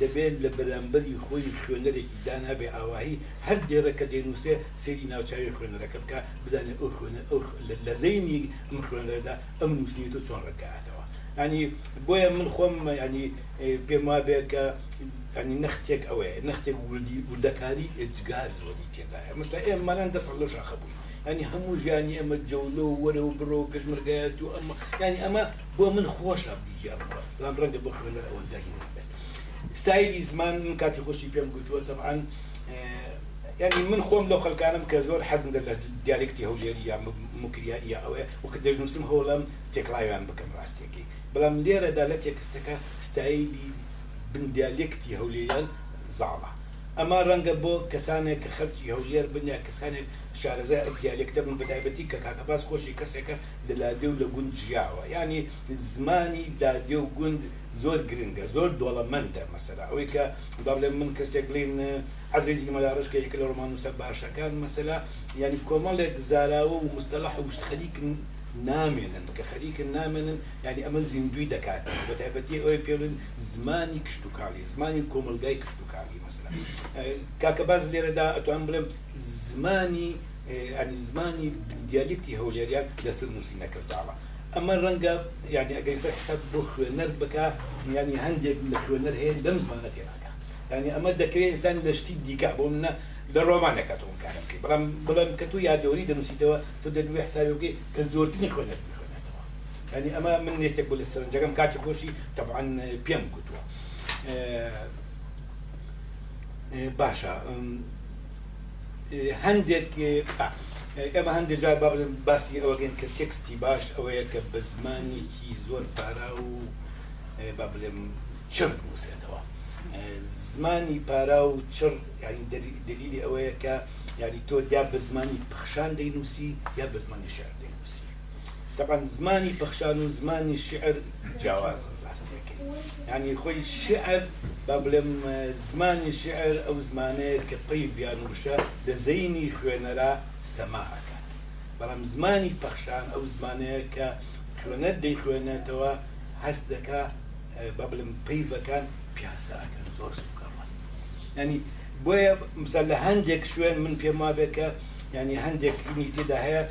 دەبێت لە بەرامبەری خۆی خوێنەرێکی دان هەبێ ئاواهی هەر دێرەکە دێنووسێ سری ناوچاوی خوێنەرەکە بکە بزانێت ئەو لە زەینی ئەم خوێنەردا ئەم نووسنی تۆ چۆن ڕکاتەوە ینی بۆیە من خۆم ینی پێم وابێت کە يعني نختيك أوي نختيك ولدي وردكاري اتجاز زوري كذا مثلا ايه ما لنا دس على شاخ ابوي يعني همو يعني اما جولو ورو برو كش مرقات واما يعني اما بو من خوش ابي جاب لام رنگ بخوين الاول داكي ستايل زمان كاتي خوشي بيام قلتوا طبعا آه، يعني من خوم لو خلق انا كزور حزم دل ديالكتي هوليريا مكريائية او وكدر نسم هولم تيكلايوان بكم راستيكي بلام ليرة دالتيك استكا ستايلي بن ديالكتي هوليان زاڵە اما رنگ بو کسانه که خرج هەولێر بنیا کەسانێک شارەزای ئەو دیالێکتە بن بەتایبەتی کە کاکەباس خۆشی کەسێکە دەلادێ و لە گوند ژیاوە یعنی يعني زمانی دادێ و گوند زور گرنگە زور دۆڵەمەندە مثلا اوی که باڵێ من کەسێک بڵین عزیزی مەدارش که یەکە لە ڕۆمان وسە باشەکان مەسەلا ینی يعني کۆمەڵێک زاراوە و مستەلاح و شتخەلیکن نامێنن کە خەریکن نامێنن ینی ئەمە زیندوی دەکات بە تایبەتی ئەوی پێڵن زمانی کشت و کاڵی زمانی کۆمەلگای کشت و کاڵی مەسلا کاکە باز لێرەدا ئەتوان بڵێم زمانی ئەنی زمانی دیالکتی هەولێریان لەسەر نووسینەکە زاڵە ئەمە ڕەنگە یعنی ئەگەیسە قسەت بۆ خوێنەر بکە ینی هەندێک لە خوێنەر هەیە لەم زمانە تێناکە ینی ئەمە دەکرێت ئسان لەشتی دیکە بۆ منە لە ڕۆمانەکە تۆم کارە بکەیت بەڵام بڵم کە تو یا دەوری دەنووسیتەوە تۆ دەنوێ حسابی بکەیت کە زۆرتنی خوێنێت بخوێنێتەوە ینی ئەمە من نێتێک بۆ لە سەرنجەکەم کاتی خۆشی تەبعاان اه، پێم گوتووە اه، اه، باشە هەندێک ئێمە هەندێک جار با باسی ئەوەگەن کە تێکستی باش ئەوەیە کە بە زمانێکی زۆر پارا و با بڵێم چرد موسێتەوە زمانی پارا و چڕ ینی دلیلی ئەوەیە کە یاری تۆ یا بە زمانی پخشان دەینوسی یا بە زمانی شعر دەینوسی طبعا زمانی پخشان و زمانی شعر جیاواز ڕاستیەکەی ینی خۆی شعر با بڵێم زمانی شعر ئەو زمانەیە کە پێی ڤیانوشە دەزەینی خوێنەرا سەماعکات بەڵام زمانی پەخشان ئەو زمانەیە کە خوێنەر دەیخوێنێتەوە هەست دەکا بەبلم پەیڤەکان پیاساکەن زۆر سوکە ینی بۆیە مثل لە هەندێک شوێن من پێما بێکە ینی هەندێکی تێدا هەیە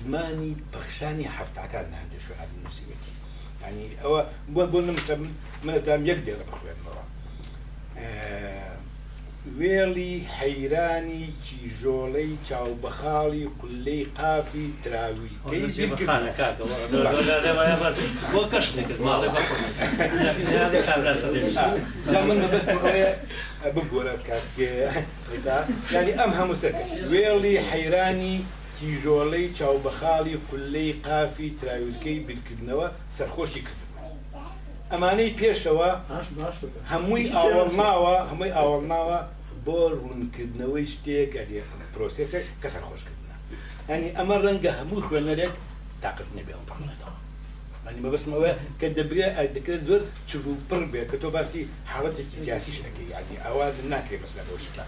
زماني بخشاني حفت پەخشانی هندي لە هەندێک شوێن يعني هو ئەوە بۆ بۆ نمسە منەتام یەک دێرە بخوێنەوە. وێڵی حەیرانی کیژۆڵەی چاوبەخاڵی قلەی قافی تراوی بگۆرە ینی ئەم هەمووسەر وێڵی حەیرانی کیژۆڵەی چاوبەخاڵی قلەی قافی تراویلکەی بیرکردنەوە سەرخۆشی کرد ئەمانەی پێشەوە هەمووی ئاوەڵماوە هەمووی ئاوەڵماوە بۆ ڕوونکردنەوەی شتێک ئەری پرۆسێتێک کەسەر خۆشکردە ینی ئەمە ڕەنگە هەموو خوێنەرێک تااقت نەبێ بخونێتەوە ئەنی بەبستمەوە کە دەبرێت دەکرێت زۆر چڕوپڕ بێت کە تۆ باسی حڵەتێکی سیاسی شەکەی یانی ئاوا ناکرێت بەس لە ڕۆژەکە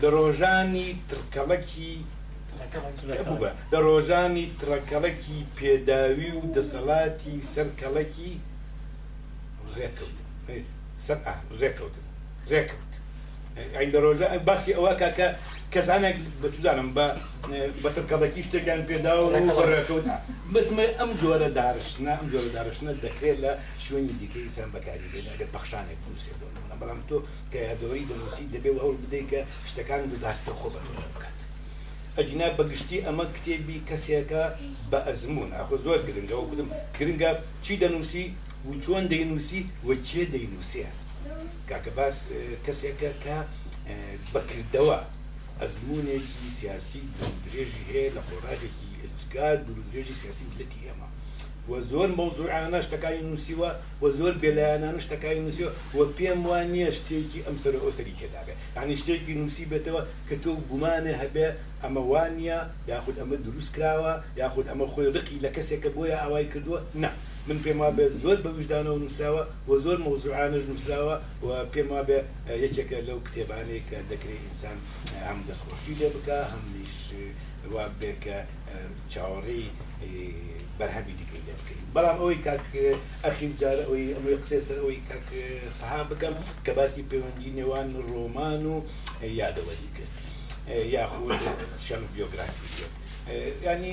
لە ڕۆژانی ترکەڵەکی لە ڕۆژانی ترەکەڵەکی پێداوی و دەسەڵاتی سەرکەڵەکی ڕێکوت ڕێکوتن ڕێکوت ئەیندەڕۆژە باسی ئەوە کاکە کەسانێک بەچدانم بە بەترکەڵەکی شتێکیان پێدا و ڕێکەوتدا بسمە ئەم جۆرە دارشنە ئەم جۆرە دارشنە دەکرێت لە شوێنی دیکە ئسان بەکاری بێت لەگە پەخشانێک بنووسێ بۆنە بەڵام تۆ کە یادەوەی دەنووسی دەبێ و هەوڵ بدەیت کە شتەکان ڕاستە خۆ بەتۆ بکات ئەجینا بەگشتی ئەمە کتێبی کەسێکە بە ئەزمون ئاخۆ زۆر گرنگەوە بدم گرنگە چی دەنووسی و چۆن دەینووسی وەکیە دەینووسێ کاکە باس کەسێکە کە بەکردەوە ئەزمونێکی سیاسی درێژی هەیە لە خۆراژێکی ئەجگار درێژی سیاسی لەتی ئێمە وە زۆر مەوزوعانە شتەکانی نووسیوە وە زۆر بێلایانانە شتەکانی نووسیوە وە پێم وان نییە شتێکی ئەم سەر ئۆسەری تێداگە ینی شتێکی نووسی بێتەوە کە تۆ گومانە هەبێ ئەمە وانە یاخود ئەمە دروست کراوە یاخود ئەمە خۆی ڕقی لە کەسێکە بۆیە ئاوای کردووە نه من پێم وا بێت زۆر بە وژدانەوە نووسراوە و زۆر مۆزوعانش نووسراوە و پێم وا بێ یەکێکە لەو کتێبانێک کە دەکرێت ئینسان ئەم دەستخۆشی لێ بکە هەملیش وا بێکە چاوەڕی بەرهەبی دیکەی لێ بکەین بەڵام ئەوەی کاک ئەخیر جار ئەوی ئەمەی قسێ سەر ئەوەی کاکها بکەم کە باسی پەیوەندی نێوان ڕۆمان و یادەوەری کرد یاخود شەم بیۆگرافی ینی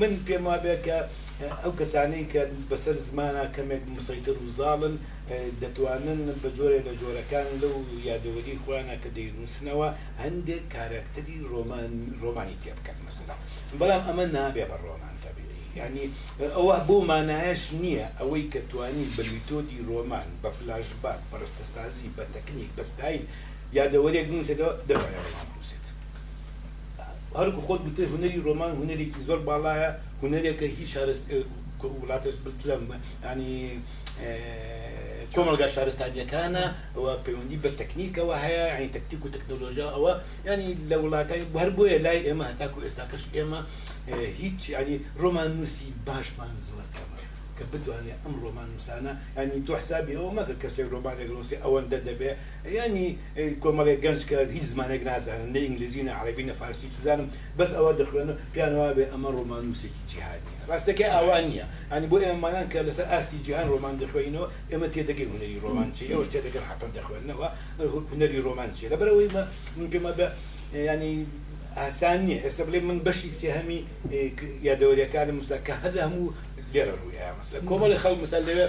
من پێم وا بێ کە ئەو کەسانەی کە بەسەر زمانە کەمێک مسەیتر و زاڵن دەتوانن بە جۆرە لە جۆرەکان لەو یادەوەری خوانە کە دەینووسنەوە هەندێک کارکتەری ڕۆمان ڕۆمانی تێ بکات مەسلا بەڵام ئەمە نابێ بە ڕۆمان تەبیری ینی ئەوە بۆ مانایش نییە ئەوەی کە توانی بە میتۆدی ڕۆمان بە فلاش باک پەرستەستازی بە تەکنیک بەستاین یادەوەرێک نووسێتەوە دەوای ڕۆمان نووسێت هەرکو خۆت بتێ هوەری ڕۆمان هوەرێکی زۆر باڵایە هوەرێکە هیچ شارست وڵاتش بلم ینی کۆمەلگا شارستانیەکانە ئەوە پەیوەندی بە تەکنیکەوە هەیە ینی تەکتیک و تەکنۆلۆژیا ئەوە ینی لە وڵاتای هەر بۆیە لای ئێمە هەتاکو ئێستاکەش ئێمە هیچ ینی ڕۆمان نووسی باشمان زۆرکەم بدو أن أمر من نسانا يعني تو حسابي أو ما كسر رومان إغلوسي أو يعني أن دبي يعني كل مرة جنش كهيز ما نجناز عن الإنجليزي عربي فارسي شو بس أو دخلنا أبي أمر رومان نسي جهادي راستك أنيا يعني بو إما نان كلا أستي جهان رومان دخوينه إما تيدقي هنري رومانشي أو تيدقي الحقن دخوينه هنري رومانشي لا برأوي ما ممكن ما يعني ئاسان نییە من بشي سهمي إيه، يا دوري كان مساك هذا هەموو لێڕژوویە مەسلە کۆمەڵی خەڵ مەسەل لەوێ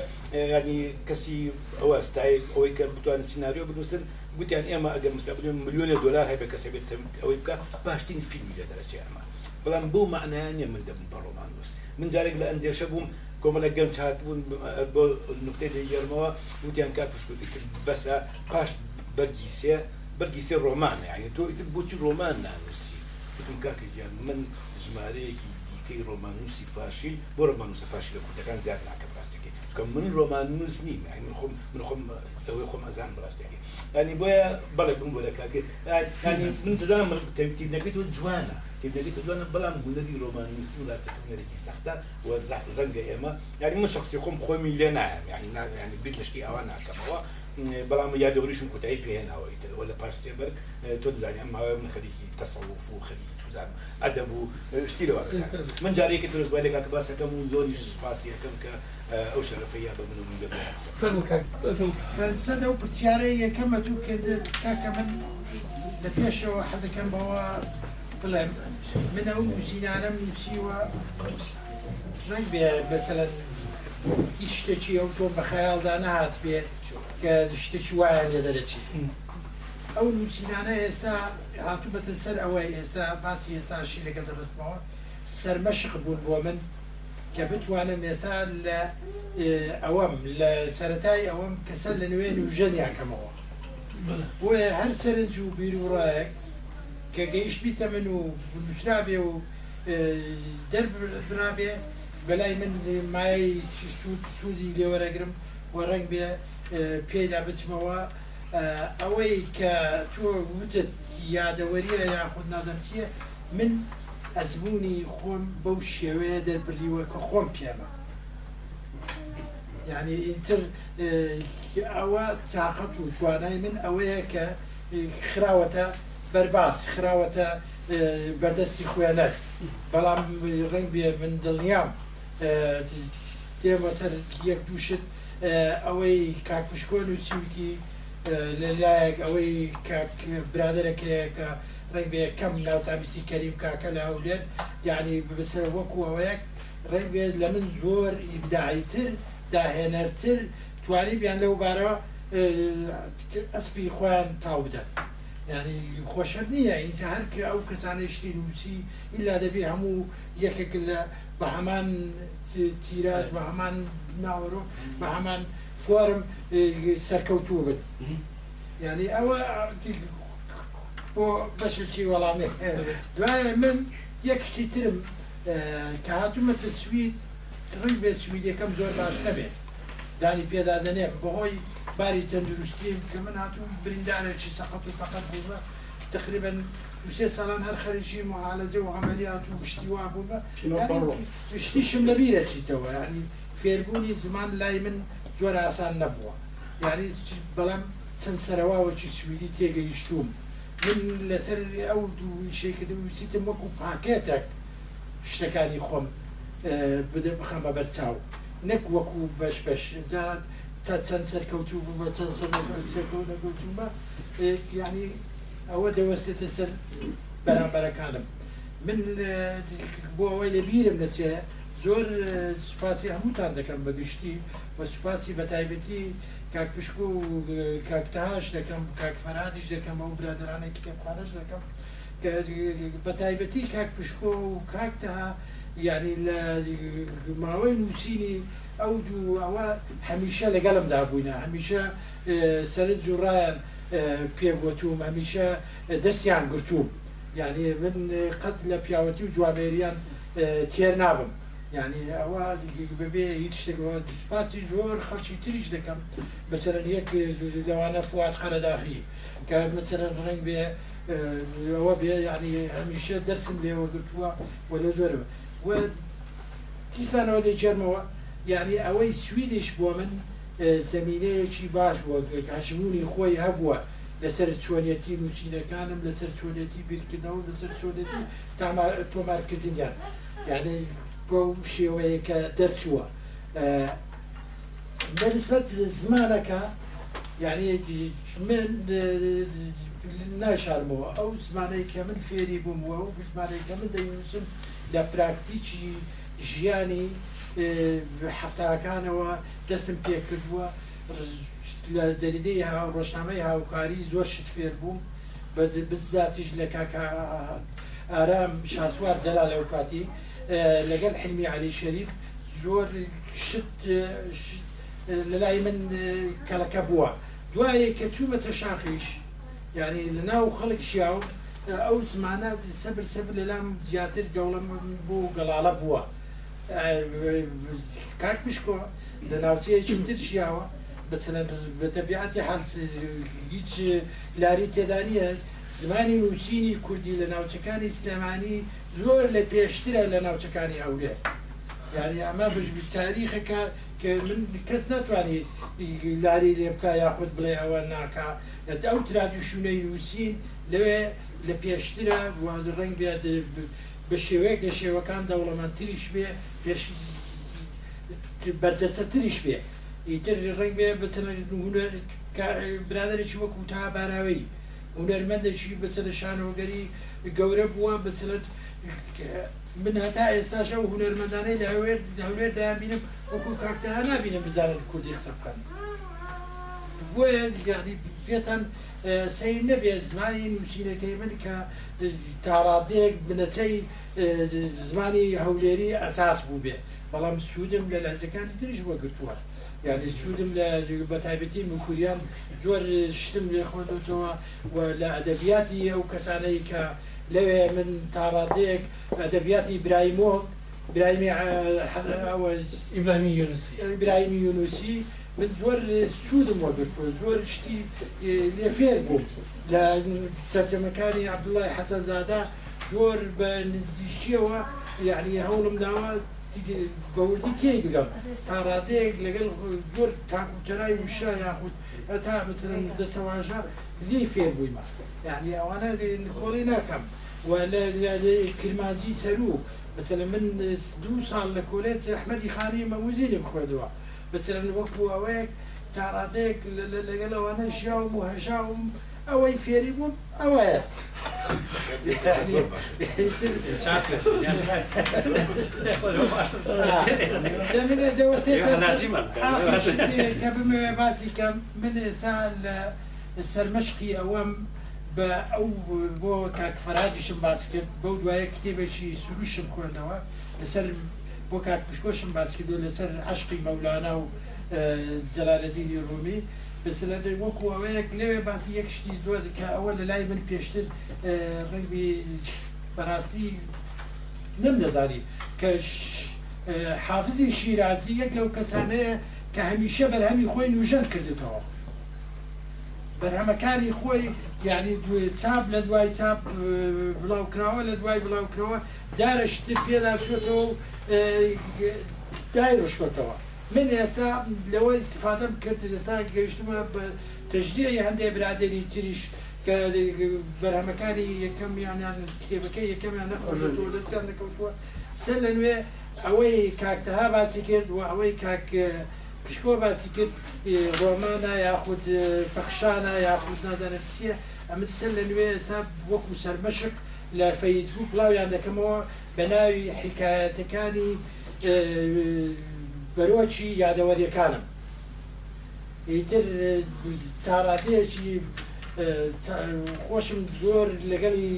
ینی کەسی ئەوە ستایل ئەوەی کە بتوان سناریۆ بنووسن يعني گوتیان إيه ئێمە ئەگەر مسلبن میلیۆنە دلار هەبێ کەسە بێت ئەوەی بکە باشترین فیلمی لە دەرەچێ ئەمە بەڵام بۆ معنایانە من دەبم بە ڕۆمان نووس من جارێک لە ئەندێشە بووم کۆمەلە گەنج هاتبوون بۆ نقطەی لەگەرمەوە وتیان يعني کات پشکوتی بەسە پاش بس سێ بەرگی سێ ڕۆمانە یعنی تو ئیتر بۆچی ڕۆمان نانووسی وتم کاکە گیان من ژمارەیەکی کی رومانوسی فاشیل با رومانوس فاشیل کوردەکان زیاد ناکەم ڕاستەکە چکە من رومانوس نیم یعنی من خۆم من خۆم ئەوەی خۆم ئەزان ڕاستەکە ینی بۆیە بەڵێ بله، بم بۆ بله، دەکاتێنی یعنی من دەزانم تەبیتیبنەکەی تۆ جوانە تێبنەکەی تۆ جوانە بەڵام گوندەری ڕۆمانویستی خب، و ڕاستەکە هەرێکی سەختە و ڕەنگە ئێمە یعنی من شخصی خۆم خۆمی لێ نایم یعنی نانی یعنی بیت لەشکی ئەوە ناکەمەوە بەڵام یا دەوریشم کوتایی پێێناەوە لە پاش سێبەر تۆ دەزانانی ئەم هاوای من خەریکی تەسەڵوف و خەریکی نزانم ئەدەب و شتی لەوە من جارێکی درست بە لێگا باسەکەم و زۆری سپاسیەکەم کە ئەو شەرفەیە بە من و ئەو پرسیارە یەکەمە تو کردت تاکە من لە پێشەوە حەزەکەم بەوە بڵێم من ئەو ژینانم نووسیوە ڕنگ بێ بەسەلەن هیچ شتێکی ئەو تۆ بە خەیاڵدا نهات بێت کە شتێکی وایە لێ دەرەچی. ئەو نووسینانە ئێستا هاتوبەتە سەر ئەوەی ئێستا باسی ئێستاشی لەگە دەبستمەوە سەرمەشق بوون بۆ من کە بتوانم ئێستا لە ئەوەم لە سەتای ئەوەم کەسەر لە نوێن و ژەنیاکەمەوە بۆیە هەر سەرنج و بیر وڕایەک کە گەیشتبیتە من و نووسرابێ و دەربرابێ بەلای من مای سوودی لێوەرەگرم وە ڕنگ بێ پێدا بچمەوە ئەوەی کە تۆ وتت یادەوەریە یاخود نادەمچیە من ئەزمموی خۆم بەو شێوەیە دەربلیوە کە خۆم پێمە یعنی ئینتر ئەوە تااقەت و توانای من ئەوەیە کە خراوەتە بەرباس خراوەتە بەردەستی خوێنەر بەڵام ڕنگ بێ من دڵنیام تێمەتەر یەک دووشت ئەوەی کاکوشکۆن و چیوتی لەلایەک ئەوەی برادەرەکەیەکە ڕێک بێ کەم ناوتابیستی کەریم کاکە لە هەولێت یعنی بەسەر وەکو ئەوەیەک ڕێک بێت لە من زۆر ئیبداعیتر داهێنەرتر توانی بیان لەو بارەوە ئەسپی خۆیان تاو بدەن ینی خۆشە نییە ئیتە هەرکە ئەو کەسانێشتی نووسی ئللا دەبی هەموو یەکێک لە بە هەمان تیراژ بە هەمان ناوەڕۆ بە هەمان فۆرم سەرکەوتوو بن یعنی ئەوە بۆ بەشکی وەڵامی دوایە من یەکشتی ترم کە هاتومەتە سوید تڕی بێت سویدەکەم زۆر باش نەبێت دانی پێدادنێ بەهۆی باری تەندروستیم کە من هاتووم بریندارێکی سەقەت و فقط بووە تقریبا سێ ساڵان هەر خەرجی معالەجە و عملیات و شتیوا بوو بە شتیشم لەبیرە چیتەوە ینی فێربوونی زمان لای من زۆر ئاسان نەبووە یاری بەڵام چەند سەرواوەکی سویدی تێگەیشتوم من لەسەر ئەو دووشێکردم ویسیتم وەکو پاکێتێک شتەکانی خۆم بدە بخەم بە بەرچاو نەک وەکو بەش بەشات تا چەند سەرکەوتو بوو بە چەند سەرکەوتکەوتم بە ینی ئەوە دەوەستێتە سەر بەرامبەرەکانم من بۆ ئەوەی لە بیرم لەچێ زۆر سوپاسی هەمووتان دەکەم بەگشتی بە سوپاسی بە تایبەتی کاک پشک و کاکتەهاش دەکەم کاکفەرادیش دەکەم ئەو برادرانە کتێبخانەش دەکەم بە تایبەتی کاک پشکۆ و کاکتەها یاری لە ماوەی نووسینی ئەو دوو ئەوە هەمیشە لەگەڵمدا بووینە هەمیشە سرت جوڕایان پێگوتوم هەمیشە دەستیان گرتووم یعنی من قەت لە پیاوەتی و جوابێریان تێر نابم یعنی ئەوە ببێ هیچ شتێکەوە دسپاتی زۆر خەڵکی تریش دەکەم بەسەر یەک لەوانە فات قەرەداخی کە مەسەرەن ڕنگ بێ ئەوە بێ یعنی هەمیشە دەرسم لێوە گرتووە و لە زۆرەوە و دیسانەوە دەجێرمەوە یعنی ئەوەی سویدش بۆ من زمینەیەکی باش بووە کاشمونی خۆی هەبووە لەسەر چۆنیەتی نووسینەکانم لەسەر چۆنیەتی بیرکردنەوە لەسەر چۆنیەتی تۆمارکردنیان یعنی بۆ شێوەیەکە دەرچووە بەنسبەت زمانەکە یعنی من ناشارمەوە ئەو زمانەی کە من فێری بوومەوە و زمانەی کە من دەیوسم لە پراکتیکی ژیانی هەفتەکانەوە دەستم پێکردووە لە دەریدەی ها ڕۆژنامەی هاوکاری زۆر شت فێر بوو بە بزاتیش لە کاکە ئارام شاسوار جەلا لەو کاتی لەگەڵ حلمی علی شەریف زۆر شت لەلای من کەلەکە بووە دوایە کە چوومەتە شاخیش یعنی لە ناو خەڵکشیاو ئەو زمانە سەبر سەبر لەلام زیاتر گەڵم بۆ گەڵاڵە بووە کاک پشکۆ لە ناوچەیەکی ترشیاوە بە تەبیعاتی حال هیچ لاری تێدانە زمانی نوچینی کوردی لە ناوچەکانی سلێمانی زۆر لە پێشترە لە ناوچەکانی هەولێر یاری ئەمە بژبی تاریخەکە کە من کەس ناتوانێت لاری لێ بکە یاخود بڵێ ئەوە ناکە ئەو ترادیشونەی نووسین لەوێ لە پێشترە وان ڕنگ بێت بە شێوەیەک لە شێوەکان دەوڵەمەندتریش بێ پێش بەرجەسەتریش بێ ئیتر ڕنگ بێ بەتەنەر برادێکی وەکو تا باراوەی هونەرمەندێکی بەسەر شانۆگەری گەورە بووە بەسرەت من هەتا ئێستاشە و هوەرمەدانەی لە هەوێر هەولێر دابینم وەکو کاکتەها نبینم بزانن کوردی قسە بکەن بۆیانی پێتان اه، سیر نەبێت زمانی نووسینەکەی من کە تاڕادەیەک بنەچەی اه، زمانی هەولێری ئەساس بوو بێ بەڵام سوودم لە لازەکانی دریش وەگرتووە يعني سودم لبتایبەتی مکوریان جۆر شتم لێ خوێندەوە و لە ئەدەبیاتی ئەو کەسانەی کە لەوێ من ادبياتي ئەدەبیاتی برایمۆ برامی ئیبرامی يونسي برامی يونسي من زۆر سوودم وەگرتوە زۆر شتی اه، لێ فێر بوو لە عبد الله حسن زاده جور نزیشیەوە يعني هولم داوە بەوردی کێ بگەم پارادەیەک لەگەڵ زۆر تاکوچەرای وشا یاخود ئەتا مثلن إيه. دەستەواژە لی فێر بوویمە یعنی يعني ئەوانە کۆڵی ناکەم و لە کرمانجی سەرو مثلە من دوو ساڵ لە کۆلێت ئەحمەدی خانی مەوزیرم خوێدووە مثلن وەکو ئەوەیەک تاڕادەیەک لەگەڵ ئەوانە ژیاوم و هەژاوم و ئەوەی فێری بووم ئەوەیە کە بمەوێ باسی کەم من ئێستا لە سەرمەشقی ئەوەم بە ئەو بۆ کاکفراتیشم باس کرد بەو دوایە کتێبێکی سروشم خوێندەوە لەسەر بۆ کاکپشکۆشم باس کردو لەسەر عشقی مەولانا و جەلالەدینی ڕومی بەسەلە وەکو ئەوەیەک لەوێ باسی یەک شتی زۆر دکە ئەوە لە لای من پێشتر ڕێزی بەڕاستی نمدەزاری کە حافزی شیرازی یەک لەو کەسانەیە کە هەمیشە بەرهەمی خۆی نوژەر کردێتەوە بەرهەمەکاری خۆی یعنی چاپ لە دوای چاپ بڵاوکراوە لە دوای بڵاوکرەوە جارە شتر پێدا چێتەوە دایرۆشتەوە من ئێستا لەوە استفادەم کرد تشجيع گەیشتمە برادري تريش هەندێک برادێنی تریش کە بەرهەمەکانی یەکەم یانیان کتێبەکەی یەکەمیان نەخۆشەوە دەستیان نەکەوتووە سەر لە نوێ ئەوەی کاکتەها باسی کرد و ئەوەی كاك بشكو باسی رومانا ڕۆمانە یاخود پەخشانە یاخود نادانم أما ئەمت سەر لە نوێ ئێستا وەکو سەرمەشک لە فەیتبوو پڵاویان يعني دەکەمەوە بە ناوی بەرۆکی یادەوەریەکانم ئیتر تاڕادەیەکی خۆشم زۆر لەگەڵی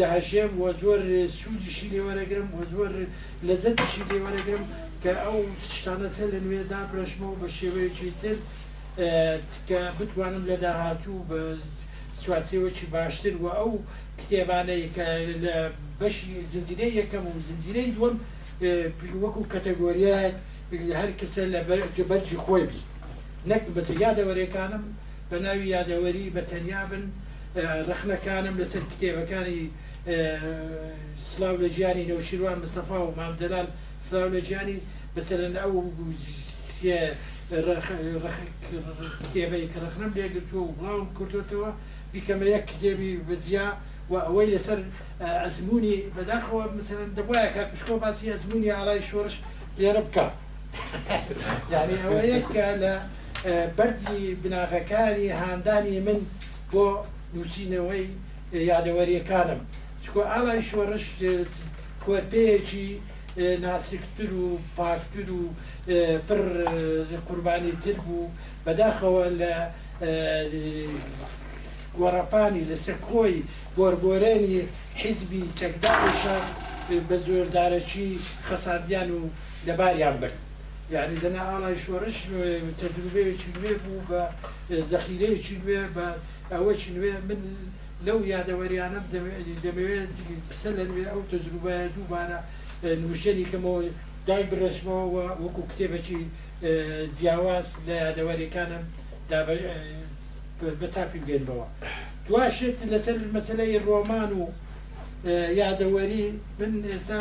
داهشێم وە زۆر سوودیشی لێوەرەگرم وە زۆر لەزەتشی لێوەرەگرم کە ئەو شتانەسە لە نوێدا برشمەوە بە شێوەیەکی تر کە بتوانم لە داهاتوو بە چوارچێوەکی باشتر و ئەو کتێبانەی کە لە بەشی زنجیرەی یەکەم و زنجیرەی دووەم وەکو کەتەگۆریات هر کسی کەسە لە بەرجی خۆی بی نەک بە یادەوەرێکانم بە ناوی یادەوەری بە تەنیا بن اه، کنم لسر کتێبەکانی کنی اه، لە لجیانی نوشیروان مستەفا و مامدلال لجیانی او سی رخ رخ گیانی بەسەرن رخ کتێبەی کە تو بلاو و تو بی بیکەمە یک کتێبی بزیا و اویل سر ازمونی اه، بداخو بەداخەوە مثلەن که کاپشکۆ باسی ازمونی ئالای شورش لیرب بکە. یعنی ئەوە یەکە لە بەری بناغەکانی هاندانی من بۆ نووسینەوەی یادەوەریەکانم چکۆ ئالای شۆڕش کۆرپەیەکی ناسکتر و پاکتر و پر قوربانی تر بوو بەداخەوە لە گۆڕپانی لەسەر کۆی بۆربۆرێنی حیزبی چەکداری شار بە زۆردارەکی خەساندیان و لەباریان برد یعنی دەنا ئاڵای شۆڕش تەجروبەیەکی نوێ بوو بە زەخیرەیەکی نوێ بە ئەوەی نوێ من لەو یادەوەریانم دەمەوێت سە لە نوێ ئەو تەجروبەیە دووبارە نووشێنی کەمەوە دای بڕێشمەوە وەکو کتێبەکی جیاواز لە یادەوەریەکانم بە تاپی بگەنبەوە دواشێت لەسەر مەسلەی ڕۆمان و یادەوەری من ئێستا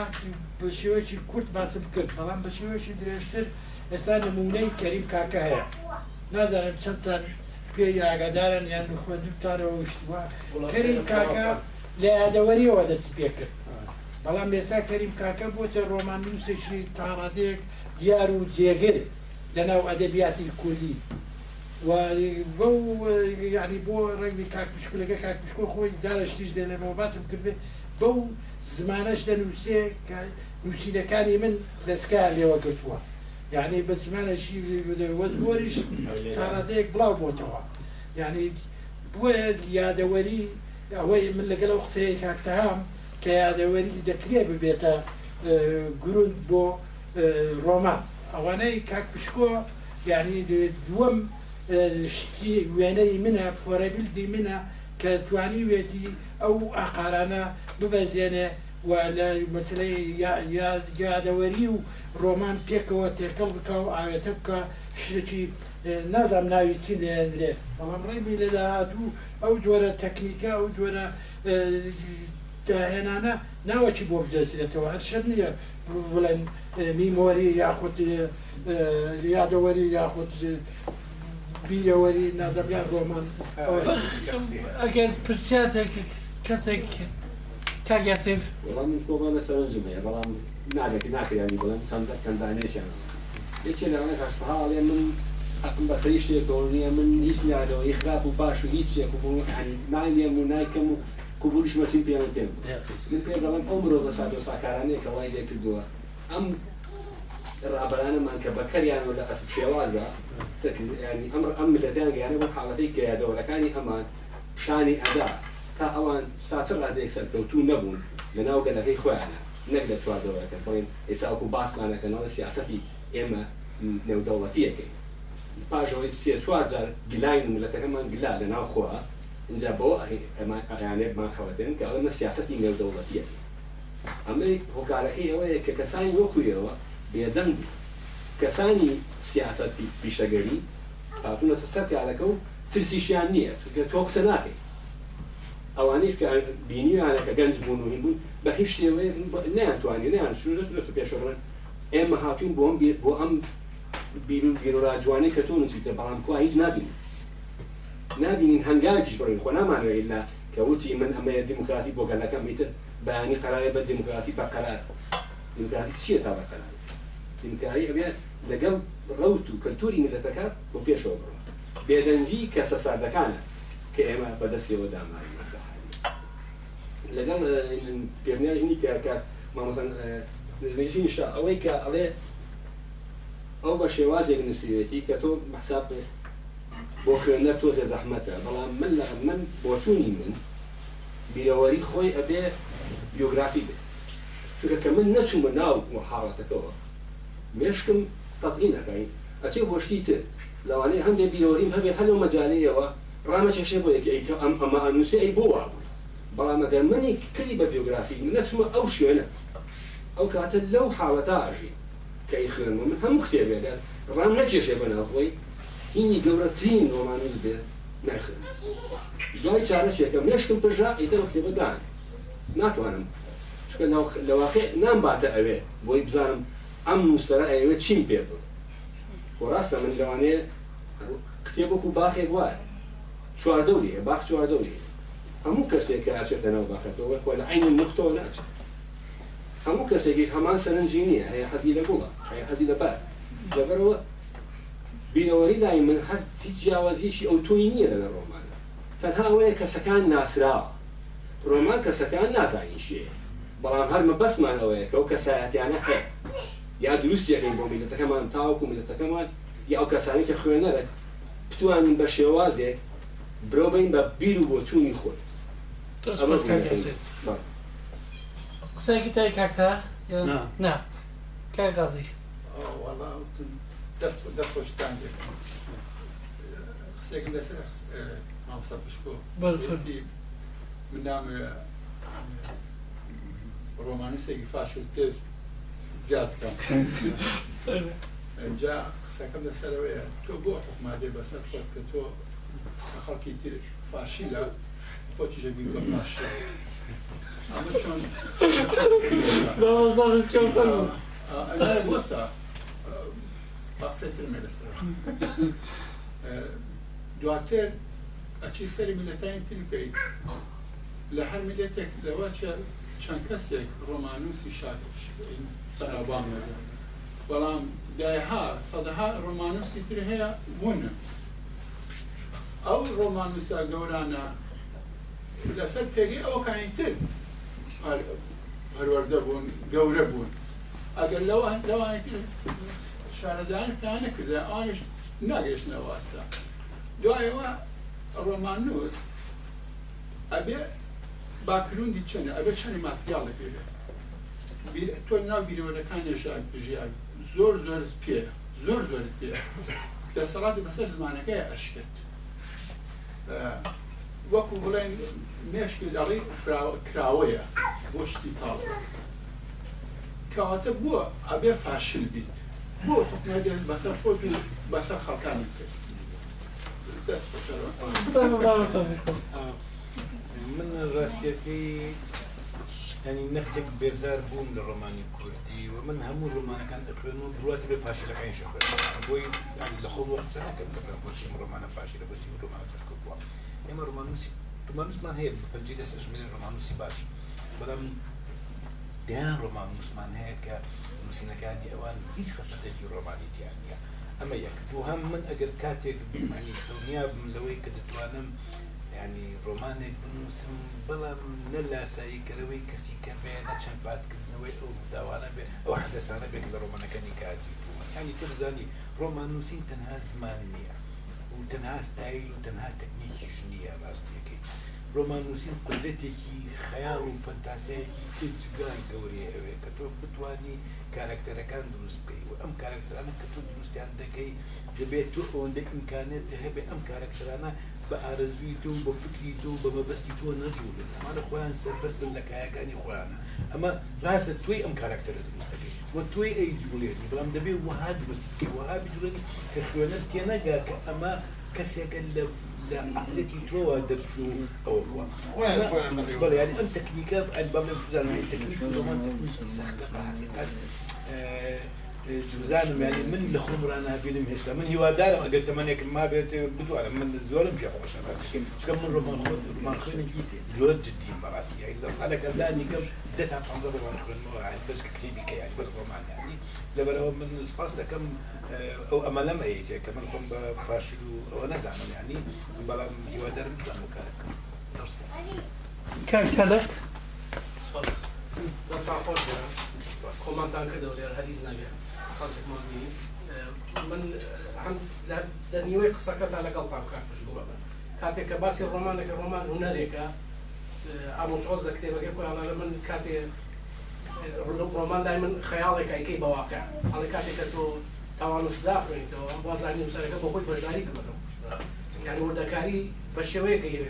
بە شێوەی کورت باسم کرد بەڵام بە شێوەشی درێژتر ئێستا نمونەی کەریم کاکە هەیە نازانم چەندتان پێ ئاگادارن یان خوێنتانەوە شتوە کەریم کاکە لە یادەوەریەوە دەستی پێ کرد بەڵام ئێستا کەریم کاکە بۆتە ڕۆمان نووسێکی تاڕاتەیەک دیار و جێگر لەناو ئەدەبیاتی کوردی بەو یعنی بۆ ڕێگی کاکشکلەکە کاکشکۆ خۆی دارە شتیش دێ لەمەوە باسم کردێ بەو زمانەش دەنووسێ کە نووسینەکانی من دەستکیان لێوە گرتووە یعنی بە زمانەشی وەزۆریش تاڕادەیەک بڵاو بۆتەوە یعنی بۆە یادەوەری ئەوەی من لەگەڵ ئەو قسەیە کاکتەهام کە یادەوەری دەکرێ ببێتە گرون بۆ ڕۆمان ئەوانەی کاک پشکۆ یعنی دووەم شتی وێنەی منە فۆرەبیلدی منە کە توانی وێتی ئەو ئاقارانە ببەزێنێ و لە مەسلەی یادەوەری و ڕۆمان پێکەوە تێکەڵ بک و ئاوێتە بکە شتێکی نازام ناوی چی لێدرێ بەڵام ڕێبی لە داهاتوو ئەو جۆرە تەکنیکە ئەو جۆرە داهێنانە ناوەکی بۆ بدەچێتەوە هەر شەر نییە بڵێن میمۆری یاخود یادەوەری یاخود بیرەوەری نازەبیان ڕۆمان ئەگەر پرسیارێک کەسێک کاگەسف بەڵام کۆبانە سەرنجمەیە بەڵام نابێتی ناکرانی بڵێن چەندە چەندانێشیان یەکێ لەوانە کەسپەهاڵێ من حقم بەسەری شتێکۆنیە من هیچ نادەوە یخراپ و باش و هیچ شتێک و نایێم و نایکەم و کوبوریش مەسیم پێیان پێم من پێ دەڵم ئەو مرۆڤ بە سادۆ ساکارانەیە کە وای لێکردووە ئەم ڕابرانەمان کە بەکەریانەوە لە ئەسب شێوازە ئەم ئەم ملەتیان گەیانە بۆ حاڵەتی گەیادەوەەکانی ئەمان شانی ئەدا تا ئەوان ساچر ڕادەیەک سەرکەوتو نەبوون لەناو گەلەکەی خۆیانە نەک لە چواردەوەەکە بڵین ئێساوەکو باسمانەکەنەوە سیاستی ئێمە نێودەوڵەتیەکەی پاژەوەی سێ چوار جار گلای ملەتەکەمان گلا لەناو خۆە اینجا بۆ ئەیانێمان خەوتێن کە ئەمە سیاستی نێودەوڵەتیە ئەمەی هۆکارەکەی ئەوەیە کە کەسانی وەکویەوە بێدەنگ کەسانی سیاست پیشەگەری هاتونە سەر کارەکە و ترسیشیان نییە چونکە تۆکسە ناکەیت ئەوانش کە بینیوانەکە گەنج بوون و بوون بە هیچ شێوەیە نیانتوانی نیان شوورەت پێشڕن ئێمە هاتوین بۆم بۆ ئەم بیرراجوانی کە تۆ نچیتە بەڵام کو هیچ نبینین نبینین هەنگاکیش بڕین خۆ نامانەوە لا کە وتی من ئەمەیە دیموکراسی بۆ گەلەکە میتر بەیانی قەرارە بە دیموکراسی بە قرار دیموکراسی چیە تا بە قەرار دیموکاری ئەبێت لەگەڵ ڕوت و کەلتوری ملەتەکە بۆ پێشەوە بڕۆ بێدەنجی کەسە سادەکانە کە ئێمە بەدەستەوە دامانی لەگەڵ پێنیژنی کە مامەسەن نوێژین شا ئەوەی کە ئەڵێ ئەو بە شێوازێک نووسیوێتی کە تۆ بەحساب بۆ خوێنەر تۆزێ زەحمەتە بەڵام من لە من بۆتونی من بیرەوەری خۆی ئەبێ بیۆگرافی بێت چونکە کە من نەچوم بە ناو حاڵەتەکەەوە مێشکم تەقی نەکەی ئەچێ بۆشتی تر لەوانەیە هەندێک بیرەوەریم هەبێ هەلو مەجانەیەوە ڕامە چێشێ بۆ یەکی ئەم ئەمە ئەنووسێ ئەی بۆ وابوو بەڵام ئەگەر منی کلی بە بیوگرافی من نەچمە ئەو شوێنە ئەو کاتە لەو حاڵەتاژی کەی خوێن من هەموو کتێبێگەر ڕام نەکێشێ بەناخۆی هینی گەورەترین ڕۆمانوز بێت نەخێن دوای چارەچێکەکەم مێشکم پژا ئیتە کتێبەدان ناتوانم چکە لە واقع نامباتە ئەوێ بۆی بزانم ئەم نووسرە ئەوێ چیم پێ بوو بۆ ڕاستە من لەوانەیە کتێبەکو باخێک وایە چواردەوری باخ چواردەوری هەموو کەسێکە ئاچێتە ناو باخەتەوە وەک لە عین نقطەوە ناچێت هەموو کەسێکیش هەمان سەرنجی نییە هەیە حەزی لە گوڵە هەیە حەزی لە بەر لەبەرەوە بینەوەری لای من هەر هیچ جیاوازیشی ئەو توی نییە لەگە ڕۆمانە تەنها ئەوەیە کەسەکان ناسراوە ڕۆمان کەسەکان نازانیشێ بەڵام هەرمە بەسمان ئەوەیە کە ئەو کەسایەتیانە هەیە یا دروستیەکەین بۆ میلەتەکەمان تاوەکو میلەتەکەمان یا ئەو کەسانی کە خوێنەرە بتوانین بە شێوازێک برۆبین بە بیر و بۆ چوونی خۆی قسەیەکی تای کاکتاخ نا کای قازی دەست دەست خۆشتان قسێکم لەسەر مامسا پشکۆ بەڵفردی من نامێ ڕۆمانوسێکی فاشتر زیاد بکەم اینجا قسەکەم لەسەرەوەیە تۆ بۆ حکومادێ بەسەر خۆت کە تۆ خەڵکی تر فاشی لە poczuć jak go nasze. Ale ciąg... No, zdarzyć ciąg temu. Ale głos da. Bahsettirmeli sana. E, Duater açısları milleten tilbey. Leher milletek levaça çankasek romanusi şarkışı. Tarabam yazan. Balam دایها صدها رومانوسی تر هەیە بوون ئەو ڕۆمانوسا گەورانە Ulasak pegi ئەوکانیتر هەروەەردە بوون گەورە بوون ئەگەر لەوان لەوانیتر شارەزانتانە کردە ئاش ناگەشتە واستا دوایەوە ڕۆمان نووس ئەبێ باکروندی چنە ئەبێ چەند ماتریاڵە پێ تۆ ناو بیرەوەەکانی ژیان زۆر زۆر پێ زۆر زۆر پێ دەسەڵاتی بەسەر زمانەکەی ئەشکرد. وەکو بڵێن مێشکی دەڵی کراوەیە بۆ شتی تازە کەواتە بووە ئەبێ فاشل بیت بۆ تقنەدێن بەسەر خۆی بەسەر خەکانی کرد من ڕاستیەکەی ینی نەختێک بێزار بووم لە ڕۆمانی کوردی و من هەموو ڕۆمانەکان دەخوێن و بڕات بێ پاشەکان شخێن بۆی لە خۆ وەقسە نەکەم بۆچی ڕۆمانە فاشی لە بەشی ڕۆمانە سەر کردووە. nema romanusi, romanusman هي بالجيد اساس من الرومانوسي باش بلام دان رومانوسمان هيك نوسينا كان اوان ايش خصتي في الرومانيت يعني اما يك وهم من اجر كاتك يعني دنيا من لوي كدتوانم يعني رومانك بنوسم بلا نلا ساي كروي كسي كبينا چند بات كدنوي او دوانا بي او حدثانا بي كذا رومانا كاني كاتي يعني تبزاني رومانوسين تنها زمان نية وتنها ستايل وتنها ئاستی ئاماستیەکەی ڕۆمانوسین قدرەتێکی خەیاڵ و فەنتاسەیەکی تر جگای گەورەیە ئەوێ کە تۆ بتانی کارکتەرەکان دروست بکەی و ئەم کارکترانە کە تۆ دروستیان دەکەی دەبێت تۆ ئەوەندە ئیمکانێت هەبێ ئەم کارکترانە بە ئارزووی تۆ بە فکری تۆ بە مەبەستی تۆ نەجوێت ئەمانە خۆیان سەرپەست بن لەکایەکانی خۆیانە ئەمە ڕاستە توی ئەم کارکتەرە دروست دەکەی وە توی ئەی جوولێنی بەڵام دەبێت وها دروست بکەی وها بجوڵێنی کە خوێنە تێنەگا کە ئەمە کەسێکە لە عقلتي توا درتو او بل يعني ام تكنيكا الباب مش زعما تكنيك سخ حقيقه جوزان يعني من لخوم رانا بينم هشتا من هو هوادارم اگر تمنيك ما بيت بدو على من زورم في خوش انا كم من رومان خد رومان خوين زور جدي براستي يعني اذا صالك الان كم دتا تنظر رومان خوين يعني بس كتيبي كي يعني بس رومان يعني لبرا من سباس كم او املم ايت يعني كمان قم بفاشل وانا زعما يعني بلا هو دار هوادارم بلا مكارك كم كذا؟ سباس لا صعب کۆمانتان کردەوە لێر هەریز ناوێت خەڵێکمانی من دەنیوەی قسەکە تا لەگەڵ پاکار بووە کاتێک کە باسی ڕۆمانێکە ڕۆمان هوەرێکە ئامۆژۆز لە کتێبەکە خۆیانە من کاتێ ڕۆماندای من خەیاڵێکایکەی بەواقع هەڵی کاتێککە تۆ تاوان و سزافڕێنیتەوە بازانی وسەرەکە بە خۆی بەشداری بکەمەوە یان وردەکاری بە شێوەیە گەیر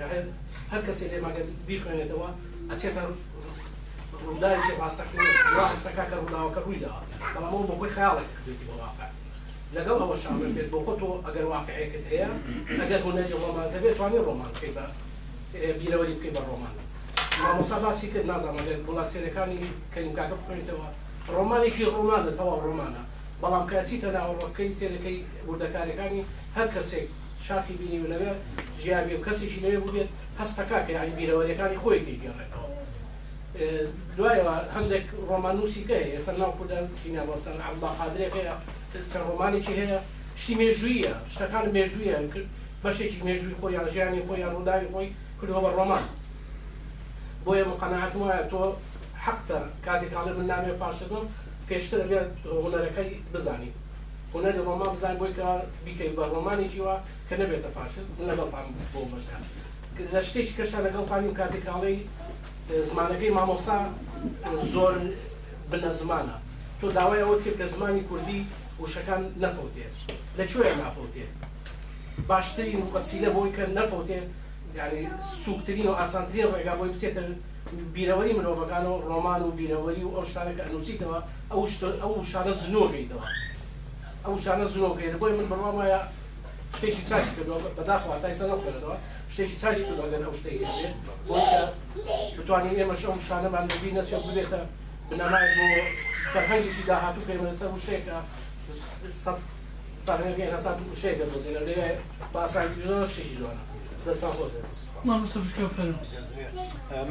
هەر کەسێک لێماگە بیخوێنێتەوە ئەچێتە ڕووداویشێ ڕاستەکەوا ئێستەکە کە ڕووداوەکە ڕوویداوە بەڵام بۆ خۆی خیاڵێک کردێتی بۆ واقع لەگەڵ ئەوە شامل بێت بۆ خۆتۆ ئەگەر واقعەکەت هەیە ئەگەر بۆ نەجە ڕۆمان دەبێت توانانی ڕۆمان بکەی بە بیرەوەری بکەی بە ڕۆمان مامۆسا باسی کرد نازانەوێت بۆ لاسێنەکانی کەنیکاتە بخوێنیتەوە ڕۆمانێکی ڕۆمانە تەوا ڕۆمانە بەڵام کەچیتە ناوەڕەکەی تێرەکەی وردەکارەکانی هەر کەسێک شافی بینی لەوێ ژیابی و کەسێکی لەوێ بێت هەستەکە کە یانی بیرەوەریەکانی خۆی گەڕێتەوە دوایەوە هەندێک ڕۆمانوسیکە ئێستا ناو کودان فینەوەتەن عبا قادرێک هەیە کە ڕۆمانێکی هەیە شتی مێژویە شتەکان مێژویە کرد بەشێکی مێژووی خۆی یان ژیانی خۆی یان ڕووداوی خۆی کردەوە بە ڕۆمان بۆیە مقەنەعات وایە تۆ حەقتە کاتێک کاڵێ من نامێ پاشەکەم پێشتر بێت هوەرەکەی بزانیت هوەری ڕۆما بزان بۆی کە بیکەین بە ڕۆمانێکی وە کە نەبێتە فاشت لەگەڵ پام بۆ بەشکات لە شتێک کەشە لەگەڵ پامیم کاتێک کاڵەی زمانەکەی مامۆسا زۆر بنە زمانە تۆ داوای ئەوەت کرد کە زمانی کوردی وشەکان نەفەوتێ لەکوێ نافەوتێ باشترین وەسیلە بۆی کە نەفەوتێ یعنی سوکتترین و ئاسانترین ڕێگا بۆی بچێتە بیرەوەری مرۆڤەکان و ڕۆمان و بیرەوەری و ئەو شتانەکە ئەنووسیتەوە ئەو ئەو شارە زنۆگەیتەوە ئەو شارە زنۆگەی بۆی من بڕوام وایە شتێکی چاش کردەوە بەداخوا تایسە نەکردەوە شتێکی ساش کرد ئەگەن ئەو شتێکی بێت بۆکە بتوانین ئێمەش ئەم شانە مالبی نەچێت ببێتە بنامای بۆ فەرهەنگێکی داهاتوو پێمەسەر و شتێکە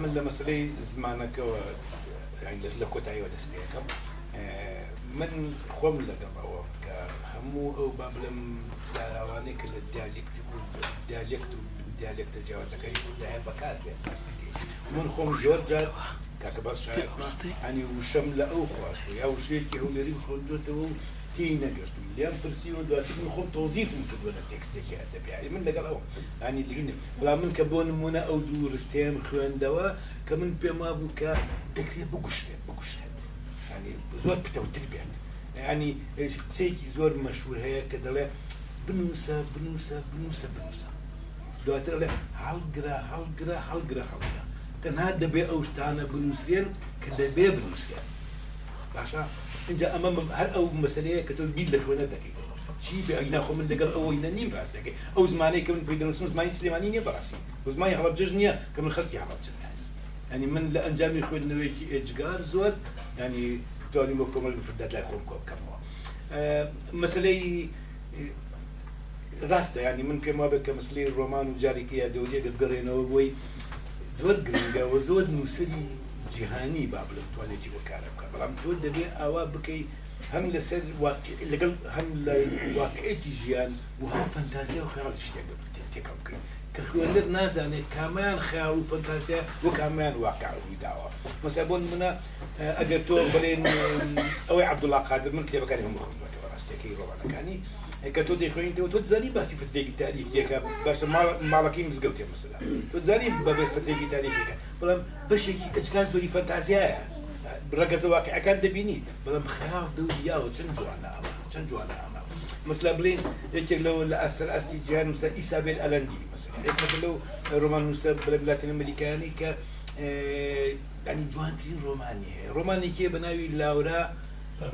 من لە مەسلەی زمانەکەەوە لە کۆتاییەوە دەست پێەکەم من خۆم لەگەڵەوە کە هەموو ئەو با بڵم زاراوانەی کە لە دیالکتی دیالکت و دیالێکتە جیاوازەکەی بودداە بەکات بێت من خۆم زۆر جار کاکە بەس ئەنی وشەم لە ئەو خواست یا وشێکی هەولێری خوندوتەوە و تی نەگەشتم لیان پرسیوە دواتن خۆم تۆزیفم کردووە لە تێکستێکی ئەدەبیاری من لەگەڵ ئەو ئانی لگن بەڵام من کە بۆ نمونە ئەو دوو ڕستیان خوێندەوە کە من پێما بوو کە دەکرێت بگوشتێت بگوشتێت زۆر پتەوتر بێت ینی قسێکی زۆر مەشهور هەیە کە دەڵێ بنووسە بنووسە بنووسە بنووسە دواتر لێ هەڵگرا هەڵگرا هەڵگرا هەڵگرا تەنها دەبێ ئەو شتانە بنووسێن کە دەبێ بنووسێن باشە اینجا ئەمە هەر ئەو مەسلەیە کە تۆ بیت لە خوێنە دەکەیت چی بێ ئەی ناخۆ من لەگەڵ ئەوەی نەنیم ڕاست دەکەی ئەو زمانەی کە من پێی دەنووسم زمانی سلێمانی نییە بەڕاستی او زمانی هەڵەبجەش نییە کە من خەڵکی هەڵەبجەن ینی من لە ئەنجامی خوێندنەوەیەکی ئێجگار زۆر ینی يعني توانیم بۆ کۆمەل فردات لای خۆم کۆ بکەمەوە آه، مەسلەی ڕاستە ینی من پێم وابێت کە مسلی ڕۆمان و جارێکی یا دەولێت بگەڕێنەوە بۆی زۆر گرنگەوە زۆر نووسری جیهانی با بڵێت توانێتی بەکارە بکە بەڵام تۆ دەبێت ئاوا بکەیت هەم لەسەر لەگەڵ هەم لە واقعێتی ژیان و هەم فەنتازیە و خیاڵ شتێک تێکە بکەین کە خوێندر نازانێت کامیان خیاڵ و فەنتازیە و کامیان واقع ڕووی داوە مەسا بۆن منە ئەگەر تۆ بڵێن ئەوەی عبدوڵا قادر من کتێبەکانی هەم بخوێنەوەەوە ڕاستێکی ڕۆمانەکانی هيك تو دي خوين تو تزاني بس في فترة تاريخ هكا باش معركة مزقوتة مثلا تو تزاني بس فترة تاريخ هيك بلام باش هيك اشكال زوري فانتازيا بركز واقع كان دبيني بلام خاف دو دياو تنجو انا اما تنجو انا اما مثلا بلين هيك لو الاسر استي جان مثلا ايسابيل الاندي مثلا هيك لو رومان مثلا بلاتين امريكاني ك آه، يعني جوانتين ترين روماني روماني كي بناوي لاورا